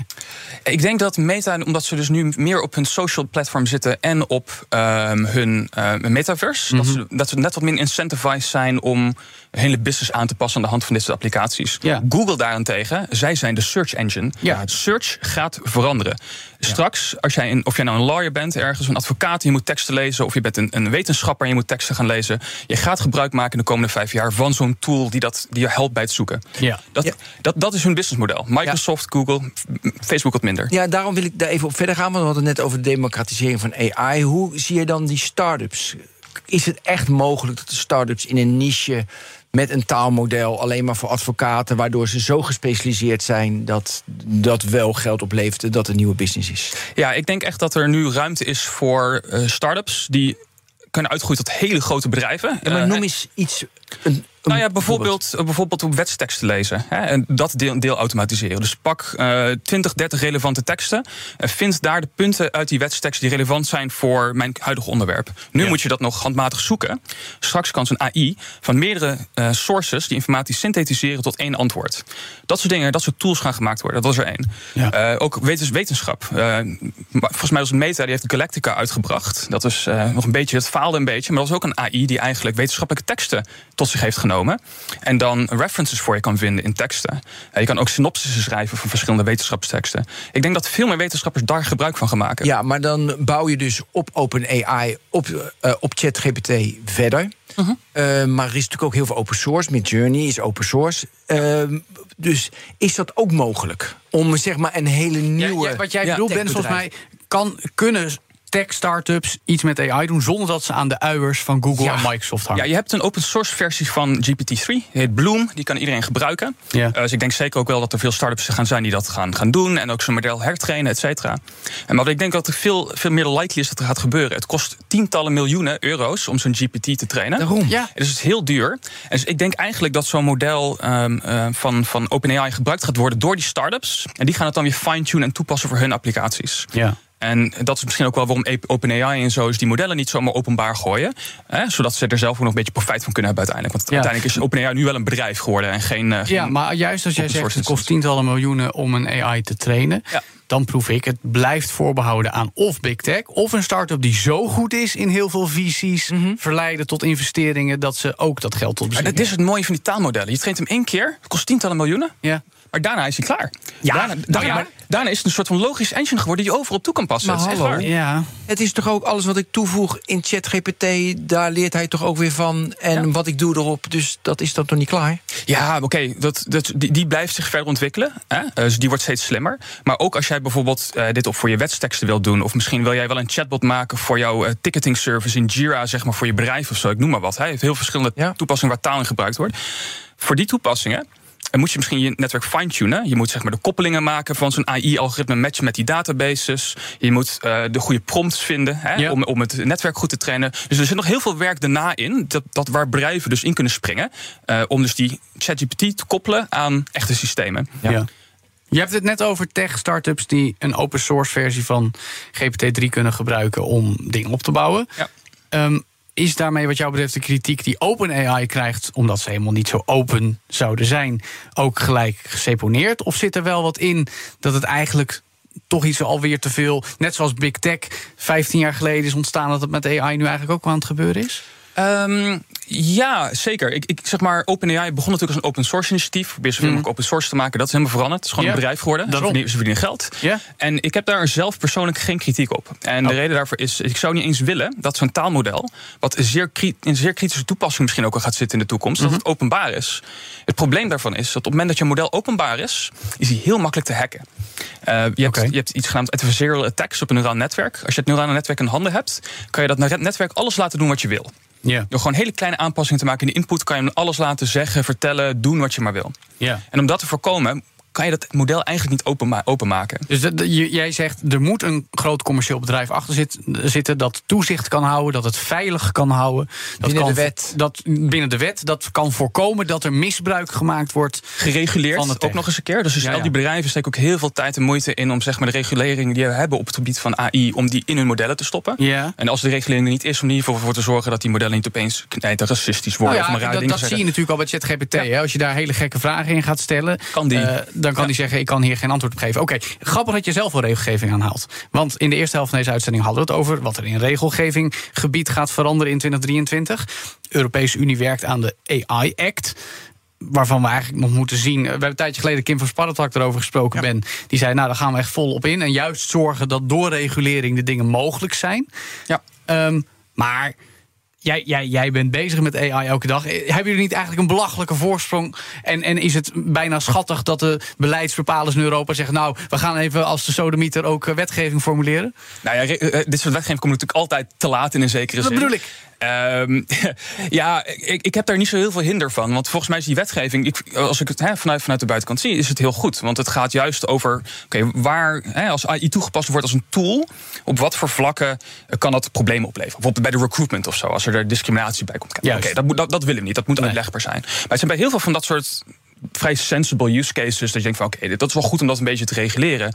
Ik denk dat Meta, omdat ze dus nu meer op hun social platform zitten... en op um, hun uh, metaverse, mm -hmm. dat, ze, dat ze net wat minder incentivized zijn... om hele business aan te passen aan de hand van dit soort applicaties. Ja. Google daarentegen, zij zijn de search engine. Ja. Search gaat veranderen. Straks, als jij een, of jij nou een lawyer bent, ergens een advocaat, je moet teksten lezen, of je bent een, een wetenschapper en je moet teksten gaan lezen. Je gaat gebruik maken in de komende vijf jaar van zo'n tool die, dat, die je helpt bij het zoeken. Ja. Dat, Ja. Dat, dat is hun businessmodel. Microsoft, Google, Facebook wat minder. Ja, daarom wil ik daar even op verder gaan. Want we hadden het net over de democratisering van AI. Hoe zie je dan die start-ups? Is het echt mogelijk dat de start-ups in een niche met een taalmodel alleen maar voor advocaten, waardoor ze zo gespecialiseerd zijn dat dat wel geld oplevert en dat een nieuwe business is? Ja, ik denk echt dat er nu ruimte is voor uh, start-ups die kunnen uitgroeien tot hele grote bedrijven. Ja, maar Uh, noem eens iets. Een, Nou ja, bijvoorbeeld, bijvoorbeeld op wetsteksten lezen. Hè, en dat deel, deel automatiseren. Dus pak uh, 20, 30 relevante teksten. En vind daar de punten uit die wetstekst die relevant zijn voor mijn huidige onderwerp. Nu Ja. moet je dat nog handmatig zoeken. Straks kan zo'n AI van meerdere uh, sources die informatie synthetiseren tot één antwoord. Dat soort dingen, dat soort tools gaan gemaakt worden. Dat was er één. Ja. Uh, ook wetens, wetenschap. Volgens mij was het Meta, die heeft Galactica uitgebracht. Dat is nog een beetje, het faalde een beetje. Maar dat was ook een AI die eigenlijk wetenschappelijke teksten tot zich heeft genomen. En dan references voor je kan vinden in teksten. Uh, je kan ook synopsissen schrijven van verschillende wetenschapsteksten. Ik denk dat veel meer wetenschappers daar gebruik van gaan maken. Ja, maar dan bouw je dus op OpenAI, op, uh, op ChatGPT verder. Uh Mhm. -huh. maar er is natuurlijk ook heel veel open source. Midjourney is open source. Uh, dus is dat ook mogelijk? Om zeg maar een hele nieuwe. Ja, ja, wat jij bedoelt, Ben, volgens mij kan, kunnen tech-startups iets met AI doen zonder dat ze aan de uiers van Google Ja. en Microsoft hangen. Ja, je hebt een open source versie van GPT-3. Die heet Bloom. Die kan iedereen gebruiken. Ja. Uh, dus ik denk zeker ook wel dat er veel startups gaan zijn die dat gaan, gaan doen. En ook zo'n model hertrainen, et cetera. En maar ik denk dat er veel, veel meer likely is dat er gaat gebeuren. Het kost tientallen miljoenen euro's om zo'n GPT te trainen. Daarom. Ja. Dus het is heel duur. En dus ik denk eigenlijk dat zo'n model um, uh, van, van OpenAI gebruikt gaat worden door die startups. En die gaan het dan weer fine-tunen en toepassen voor hun applicaties. Ja. En dat is misschien ook wel waarom OpenAI en zo is die modellen niet zomaar openbaar gooien. Hè, zodat ze er zelf ook nog een beetje profijt van kunnen hebben uiteindelijk. Want Ja. uiteindelijk is OpenAI nu wel een bedrijf geworden en geen. uh, Ja, geen maar juist als jij zegt het kost tientallen miljoenen om een AI te trainen. Ja. Dan proef ik, het blijft voorbehouden aan of big tech... of een start-up die zo goed is in heel veel visies... verleiden tot investeringen dat ze ook dat geld tot beschikking dat is het mooie van die taalmodellen. Je traint hem één keer, het kost tientallen miljoenen. Ja. Maar daarna is hij klaar. Ja, daarna, nou daarna, ja, maar- daarna is het een soort van logisch engine geworden die je overal toe kan passen. Maar Het is echt hallo. waar. Ja, Het is toch ook alles wat ik toevoeg in ChatGPT, daar leert hij toch ook weer van. En Ja. wat ik doe erop, dus dat is dan toch niet klaar? Ja, oké, dat, dat, die, die blijft zich verder ontwikkelen. Hè? Uh, dus die wordt steeds slimmer. Maar ook als jij bijvoorbeeld uh, dit op voor je wetsteksten wilt doen... of misschien wil jij wel een chatbot maken voor jouw uh, ticketing service in Jira... zeg maar voor je bedrijf of zo, ik noem maar wat. Hij heeft heel verschillende Ja. toepassingen waar taal in gebruikt wordt. Voor die toepassingen... Dan moet je misschien je netwerk fine-tunen. Je moet zeg maar de koppelingen maken van zo'n AI-algoritme, matchen met die databases. Je moet uh, de goede prompts vinden hè, Ja. om, om het netwerk goed te trainen. Dus er zit nog heel veel werk daarna in, dat, dat waar bedrijven dus in kunnen springen. Uh, om dus die ChatGPT te koppelen aan echte systemen. ja. Je hebt het net over tech-startups die een open source versie van GPT-3 kunnen gebruiken om dingen op te bouwen. Ja. Um, is daarmee wat jou betreft de kritiek die OpenAI krijgt, omdat ze helemaal niet zo open zouden zijn, ook gelijk geseponeerd? Of zit er wel wat in dat het eigenlijk toch iets alweer te veel. Net zoals Big Tech 15 jaar geleden is ontstaan, dat het met AI nu eigenlijk ook aan het gebeuren is? Um, ja, zeker. Ik, ik zeg maar, OpenAI begon natuurlijk als een open source initiatief. Probeer zoveel mogelijk open source te maken. Dat is helemaal veranderd. Het is gewoon een bedrijf geworden. Ze verdienen, ze verdienen, geld. En ik heb daar zelf persoonlijk geen kritiek op. En de Oh. reden daarvoor is, ik zou niet eens willen dat zo'n taalmodel, wat zeer in zeer kritische toepassing misschien ook al gaat zitten in de toekomst, dat het openbaar is. Het probleem daarvan is dat op het moment dat je model openbaar is, is hij heel makkelijk te hacken. Uh, je, hebt, je hebt iets genaamd adversarial attacks op een neuraal netwerk. Als je het neurale netwerk in handen hebt, kan je dat netwerk alles laten doen wat je wil. Ja. Door gewoon hele kleine aanpassingen te maken in de input, kan je hem alles laten zeggen, vertellen, doen wat je maar wil. ja. En om dat te voorkomen, kan je dat model eigenlijk niet openma- openmaken. Dus dat- jij zegt, er moet een groot commercieel bedrijf achter zit- zitten... dat toezicht kan houden, dat het veilig kan houden. Dat Binnen kan, de wet. Dat, binnen de wet. Dat kan voorkomen dat er misbruik gemaakt wordt. Gereguleerd Van ook tech. nog eens een keer. Dus, dus Ja, al ja. die bedrijven steken ook heel veel tijd en moeite in om zeg maar, de regulering die we hebben op het gebied van AI, om die in hun modellen te stoppen. Ja. En als de regulering er niet is, om geval voor te zorgen dat die modellen niet opeens knijten racistisch worden Nou of maar ja, dat, dat zie je natuurlijk al bij ChatGPT. Als je daar hele gekke vragen in gaat stellen, Kan die. eh, dan kan die zeggen: Ik kan hier geen antwoord op geven. Oké, grappig dat je zelf wel regelgeving aanhaalt. Want in de eerste helft van deze uitzending hadden we het over wat er in regelgeving gebied gaat veranderen in 2023. De Europese Unie werkt aan de AI Act. Waarvan we eigenlijk nog moeten zien. We hebben een tijdje geleden Kim van Sparretak erover gesproken. Ben. Die zei: Nou, daar gaan we echt volop in. En juist zorgen dat door regulering de dingen mogelijk zijn. Ja. Ehm, maar jij, jij, jij bent bezig met AI elke dag. Hebben jullie niet eigenlijk een belachelijke voorsprong? En, en is het bijna schattig dat de beleidsbepalers in Europa zeggen... nou, we gaan even als de sodemieter ook eh, wetgeving formuleren? Nou ja, eh, dit soort wetgeving komt natuurlijk altijd te laat in een zekere Dat zin. bedoel ik. Ehm, ja, ik, ik heb daar niet zo heel veel hinder van. Want volgens mij is die wetgeving, ik, als ik het vanuit, vanuit de buitenkant zie, is het heel goed. Want het gaat juist over, oké, waar, als AI toegepast wordt als een tool, op wat voor vlakken kan dat problemen opleveren? Bijvoorbeeld bij de recruitment of zo, als er discriminatie bij komt. kijken. Oké, dat, dat, dat willen we niet, dat moet Nee. uitlegbaar zijn. Maar het zijn bij heel veel van dat soort vrij sensible use cases, dat je denkt van, oké, dat is wel goed om dat een beetje te reguleren.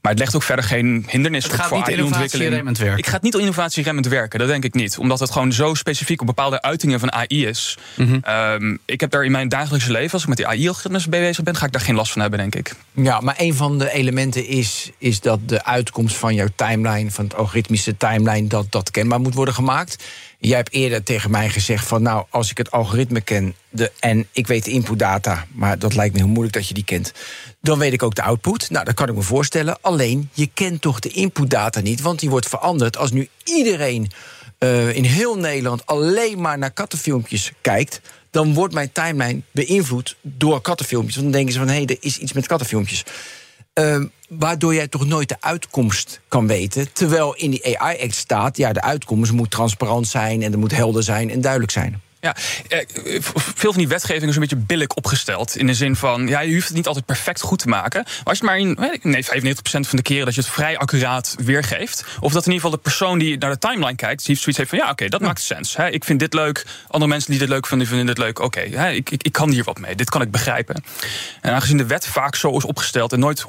Maar het legt ook verder geen hindernis Het op gaat voor niet AI-ontwikkeling. innovatieremmend werken. Ik ga het niet innovatieremmend werken, dat denk ik niet. Omdat het gewoon zo specifiek op bepaalde uitingen van AI is. Mhm. Ehm, ik heb daar in mijn dagelijkse leven, als ik met die AI-algoritmes bezig ben, ga ik daar geen last van hebben, denk ik. Ja, maar een van de elementen is, is dat de uitkomst van jouw timeline, van het algoritmische timeline, dat dat kenbaar moet worden gemaakt. Jij hebt eerder tegen mij gezegd van nou, als ik het algoritme ken de, en ik weet de inputdata, maar dat lijkt me heel moeilijk dat je die kent, dan weet ik ook de output. Nou, dat kan ik me voorstellen. Alleen, je kent toch de inputdata niet, want die wordt veranderd als nu iedereen eh, in heel Nederland alleen maar naar kattenfilmpjes kijkt, dan wordt mijn timeline beïnvloed door kattenfilmpjes. Want dan denken ze van, hé, hey, er is iets met kattenfilmpjes. Ehm, waardoor jij toch nooit de uitkomst kan weten. Terwijl in die AI-act staat, ja, de uitkomst moet transparant zijn... en er moet helder zijn en duidelijk zijn. Ja, eh, veel van die wetgeving is een beetje billig opgesteld. In de zin van, ja, je hoeft het niet altijd perfect goed te maken. Maar als je maar in nee, 95% van de keren dat je het vrij accuraat weergeeft. Of dat in ieder geval de persoon die naar de timeline kijkt, die zoiets heeft van ja, oké, dat maakt sens. Hè, ik vind dit leuk. Andere mensen die dit leuk vinden, vinden dit leuk. Oké, hè, ik, ik, ik kan hier wat mee. Dit kan ik begrijpen. En aangezien de wet vaak zo is opgesteld en nooit 100%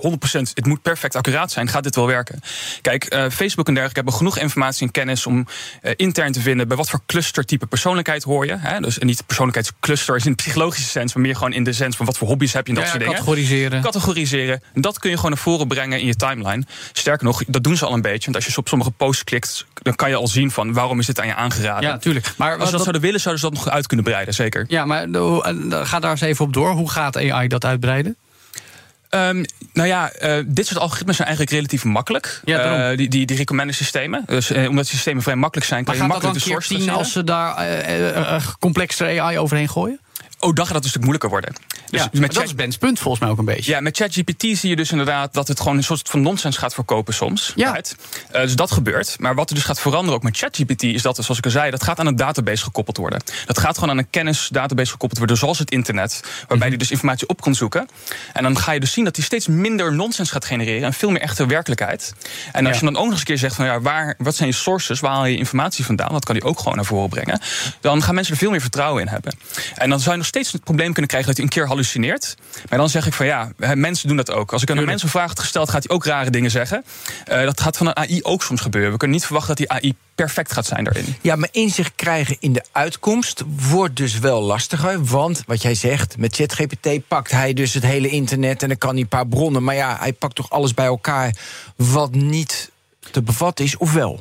het moet perfect accuraat zijn, gaat dit wel werken. Kijk, eh, Facebook en dergelijke hebben genoeg informatie en kennis om eh, intern te vinden bij wat voor clustertype persoonlijkheid hoor je. Hè? Dus niet persoonlijkheidscluster is in de psychologische sens, maar meer gewoon in de sens van wat voor hobby's heb je en dat Ja, soort dingen. categoriseren. Categoriseren. En dat kun je gewoon naar voren brengen in je timeline. Sterker nog, dat doen ze al een beetje. Want als je op sommige posts klikt, dan kan je al zien van waarom is dit aan je aangeraden. Ja, natuurlijk. Maar Als ze dat zouden willen, zouden ze dat nog uit kunnen breiden, zeker. Ja, maar de- eh, ga daar eens even op door. Hoe gaat AI dat uitbreiden? Ehm, nou ja, eh, dit soort algoritmes zijn eigenlijk relatief makkelijk. Ja. Eh, die, die, die recommender systemen. Dus eh, omdat die systemen vrij makkelijk zijn, kan Maar je gaat dat dan makkelijk de source traceren. als ze daar complexere AI overheen gooien? Oh, dan gaat dat een stuk moeilijker worden. Dus ja, dat is Ben's punt volgens mij ook een beetje. Ja, met ChatGPT zie je dus inderdaad dat het gewoon een soort van nonsens gaat verkopen soms. Ja. Right? Eh, dus dat gebeurt. Maar wat er dus gaat veranderen ook met ChatGPT is dat, zoals ik al zei, dat gaat aan een database gekoppeld worden. Dat gaat gewoon aan een kennisdatabase gekoppeld worden, zoals het internet, waarbij Mhm. die dus informatie op kan zoeken. En dan ga je dus zien dat hij steeds minder nonsens gaat genereren en veel meer echte werkelijkheid. En als Ja. je dan ook nog eens een keer zegt van ja, waar, wat zijn je sources, waar haal je informatie vandaan, dat kan hij ook gewoon naar voren brengen. Dan gaan mensen er veel meer vertrouwen in hebben. En dan zou je nog steeds het probleem kunnen krijgen dat hij een keer Maar dan zeg ik van ja, mensen doen dat ook. Als ik aan een mens een vraag gesteld, gaat hij ook rare dingen zeggen. Eh, dat gaat van een AI ook soms gebeuren. We kunnen niet verwachten dat die AI perfect gaat zijn daarin. Ja, maar inzicht krijgen in de uitkomst wordt dus wel lastiger. Want wat jij zegt, met ChatGPT pakt hij dus het hele internet en dan kan hij een paar bronnen. Maar ja, hij pakt toch alles bij elkaar wat niet te bevatten is, of wel?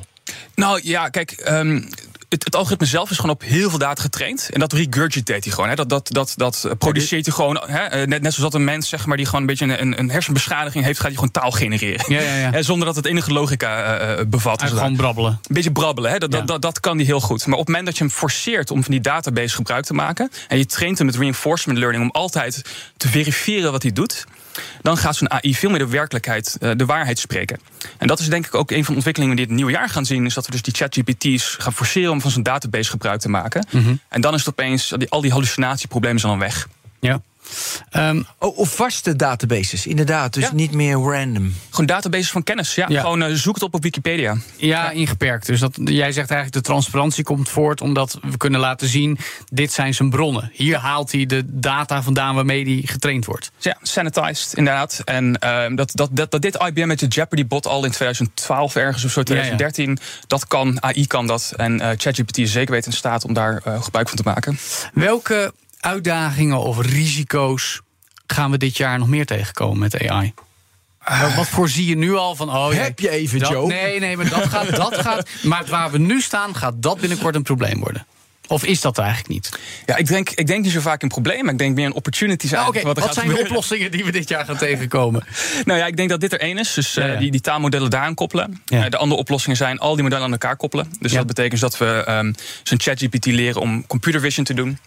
Nou ja, kijk. ehm, het, het algoritme zelf is gewoon op heel veel data getraind. En dat regurgiteert hij gewoon. Hè. Dat, dat, dat, dat eh, produceert hij gewoon. Hè. Eh, Net, net zoals dat een mens zeg maar, die gewoon een beetje een, een hersenbeschadiging heeft, gaat hij gewoon taal genereren. Ja, ja, ja. Hè, Zonder dat het enige logica eh, eh, bevat. En Dus gewoon brabbelen. Een beetje brabbelen, hè? Dat, dat, dat, dat kan hij heel goed. Maar op het moment dat je hem forceert om van die database gebruik te maken... en je traint hem met reinforcement learning om altijd te verifiëren wat hij doet... dan gaat zo'n AI veel meer de werkelijkheid, eh, de waarheid spreken. En dat is denk ik ook een van de ontwikkelingen die we dit nieuwe jaar gaan zien... is dat we dus die ChatGPT's gaan forceren om van zo'n database gebruik te maken. Mhm. En dan is het opeens, al die hallucinatieproblemen zijn dan weg. Ja. Ehm, Oh, of vaste databases, inderdaad. Dus Ja. niet meer random. Gewoon databases van kennis, ja. Ja. Gewoon eh, zoek het op op Wikipedia. Ja, ingeperkt. Dus dat, jij zegt eigenlijk de transparantie komt voort omdat we kunnen laten zien, dit zijn zijn bronnen. Hier haalt hij de data vandaan waarmee hij getraind wordt. Ja, sanitized, inderdaad. En ehm, dat, dat, dat, dat dit IBM met de Jeopardy-bot al in 2012 ergens of zo, 2013, dat kan, AI kan dat. En eh, ChatGPT is zeker weten in staat om daar eh, gebruik van te maken. Welke uitdagingen of risico's gaan we dit jaar nog meer tegenkomen met AI? Wat- Wat voorzie je nu al van? Oh, Heb je even, dat, Joe? Nee, nee, maar dat gaat, dat gaat. Maar waar we nu staan, gaat dat binnenkort een probleem worden. Of is dat er eigenlijk niet? Ja, ik denk, ik denk niet zo vaak in problemen. Ik denk meer in opportunities Nou, Oké, eigenlijk. wat, zijn de oplossingen die we dit jaar gaan tegenkomen? Nou ja, ik denk dat dit er één is. Dus eh, Ja, ja. Die, die taalmodellen daaraan koppelen. Ja. Eh, de andere oplossingen zijn al die modellen aan elkaar koppelen. Dus dat betekent dat we ehm zo'n ChatGPT leren om computer vision te doen.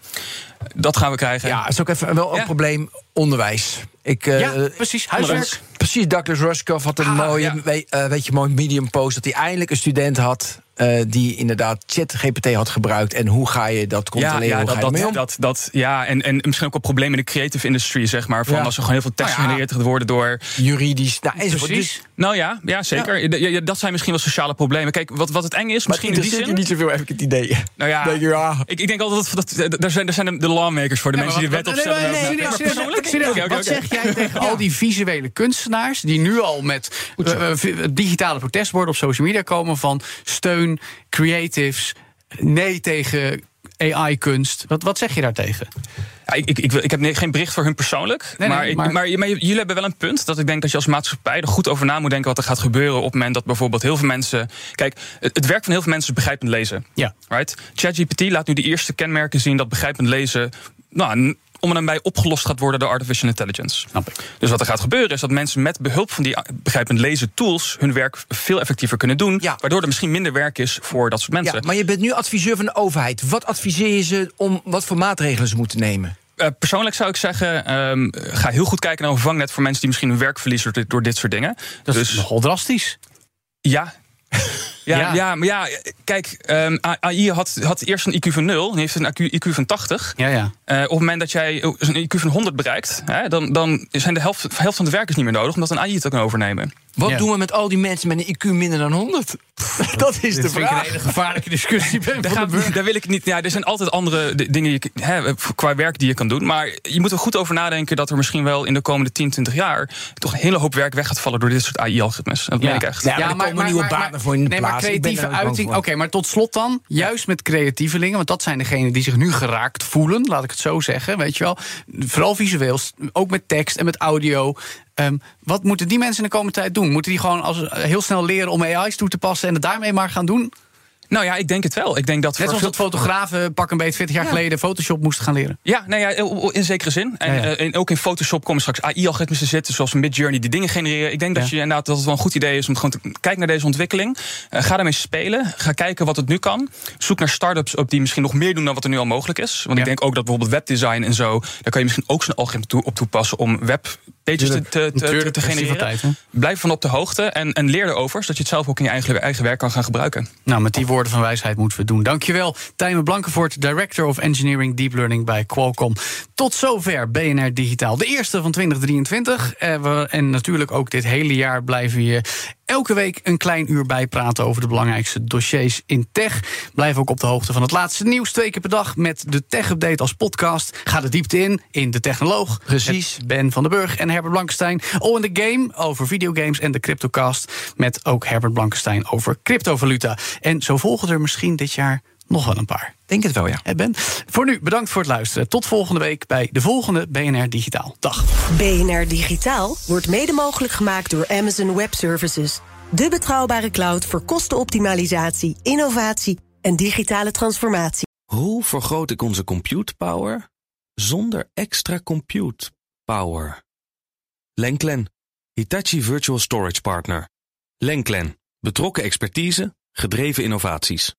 Dat gaan we krijgen. Ja, is ook even wel een probleem. Onderwijs. Ik, eh, ja, precies. Huiswerk. Precies, Douglas Rushkoff had een Ah, mooie, ja. weet je, mooi medium post... dat hij eindelijk een student had eh, die inderdaad ChatGPT had gebruikt. En hoe ga je dat controleren? ja, hoe dat, ga je dat, dat, dat, ja en, en misschien ook wel problemen in de creative industry, zeg maar. Van Ja. als er gewoon heel veel tekst Nou ja. gegenereerd worden door. Juridisch, nou, enzovoort. Precies. Dus, Nou ja, ja zeker. Ja, ja, dat zijn misschien wel sociale problemen. Kijk, wat, wat het eng is, maar misschien in die zin. niet zoveel, heb ik het idee. Nou ja, Denk je, ja. ik, ik denk altijd dat, dat, daar zijn, daar zijn de lawmakers voor, de Ja, mensen die de maar wet opstellen. nee, Maar persoonlijk? Wat zeg jij tegen al die visuele kunstenaars die nu al met eh, digitale protestborden op social media komen van steun creatives, nee tegen AI-kunst? Wat, wat zeg je daartegen? Ja, ik, ik, ik, wil- ik heb geen bericht voor hun persoonlijk. Nee, maar, maar- maar... maar jullie hebben wel een punt. Dat ik denk dat je als maatschappij er goed over na moet denken wat er gaat gebeuren. op het moment dat bijvoorbeeld heel veel mensen. Kijk, het, werk van heel veel mensen is begrijpend lezen. Ja. Right? ChatGPT laat nu de eerste kenmerken zien dat begrijpend lezen. Nou, om en bij opgelost gaat worden door artificial intelligence. Snap ik. Dus wat er gaat gebeuren is dat mensen met behulp van die begrijpend lezen tools hun werk veel effectiever kunnen doen. Ja. Waardoor er misschien minder werk is voor dat soort mensen. Ja, maar je bent nu adviseur van de overheid. Wat adviseer je ze om wat voor maatregelen ze moeten nemen? Eh, persoonlijk zou ik zeggen, ehm, ga heel goed kijken naar een vangnet voor mensen die misschien hun werk verliezen door dit, door dit soort dingen. Dat dus is nogal drastisch. ja. Ja, Ja. ja. maar ja, kijk, ehm, AI had, had eerst een IQ van 0, en heeft een IQ, IQ van 80. Ja, ja. Eh, op het moment dat jij een IQ van 100 bereikt, hè, dan, dan zijn de helft, helft van de werkers niet meer nodig, omdat een AI het kan overnemen. Wat Ja. doen we met al die mensen met een IQ minder dan 100? Dat is de vind ik een vraag. hele gevaarlijke discussie. Ben Daar, daar wil ik het niet. Ja, er zijn altijd andere dingen die je, hè, qua werk die je kan doen. Maar je moet er goed over nadenken dat er misschien wel in de komende 10, 20 jaar. toch een hele hoop werk weg gaat vallen door dit soort AI-algoritmes. Dat meen ik echt. Ja, maar er komen nieuwe banen voor in de nee, maar creatieve uiting. Oké, maar tot slot dan, juist met creatievelingen, want dat zijn degenen die zich nu geraakt voelen, laat ik het zo zeggen, weet je wel. Vooral visueel, ook met tekst en met audio. Ehm, wat moeten die mensen in de komende tijd doen? Moeten die gewoon als, heel snel leren om AI's toe te passen en het daarmee maar gaan doen? Nou ja, ik denk het wel. Ik denk dat Net zoals dat fotografen pak een beetje 40 jaar geleden Photoshop moesten gaan leren. Ja, nou ja, in zekere zin. En, Ja, ja. eh, en ook in Photoshop komen straks AI-algoritmes te zitten, zoals Midjourney, die dingen genereren. Ik denk dat, je, inderdaad, dat het wel een goed idee is om gewoon te kijken naar deze ontwikkeling. Eh, ga daarmee spelen. Ga kijken wat het nu kan. Zoek naar start-ups op die misschien nog meer doen dan wat er nu al mogelijk is. Want ik denk ook dat bijvoorbeeld webdesign en zo, daar kan je misschien ook zo'n algoritme toe, op toepassen om webpages te, te, te, te, genereren. Blijf van op de hoogte en, en leer erover, zodat je het zelf ook in je eigen, eigen werk kan gaan gebruiken. Nou, met die woorden van wijsheid moeten we het doen. Dankjewel, Tijmen Blankenvoort, Director of Engineering Deep Learning bij Qualcomm. Tot zover BNR Digitaal, de eerste van 2023. Eh, we- en natuurlijk ook dit hele jaar blijven we je elke week een klein uur bijpraten over de belangrijkste dossiers in tech. Blijf ook op de hoogte van het laatste nieuws. Twee keer per dag met de Tech-update als podcast. Ga de diepte in, in De Technoloog. Precies. Ben van den Burg en Herbert Blankenstein. All in the Game over videogames en de Cryptocast. Met ook Herbert Blankenstein over cryptovaluta. En zo volgen er misschien dit jaar nog wel een paar. Denk het wel, ja. Hè, Ben? Voor nu bedankt voor het luisteren. Tot volgende week bij de volgende BNR Digitaal. Dag. BNR Digitaal wordt mede mogelijk gemaakt door Amazon Web Services. De betrouwbare cloud voor kostenoptimalisatie, innovatie en digitale transformatie. Hoe vergroot ik onze compute power zonder extra compute power? Lenklen, Hitachi Virtual Storage Partner. Lenklen, betrokken expertise, gedreven innovaties.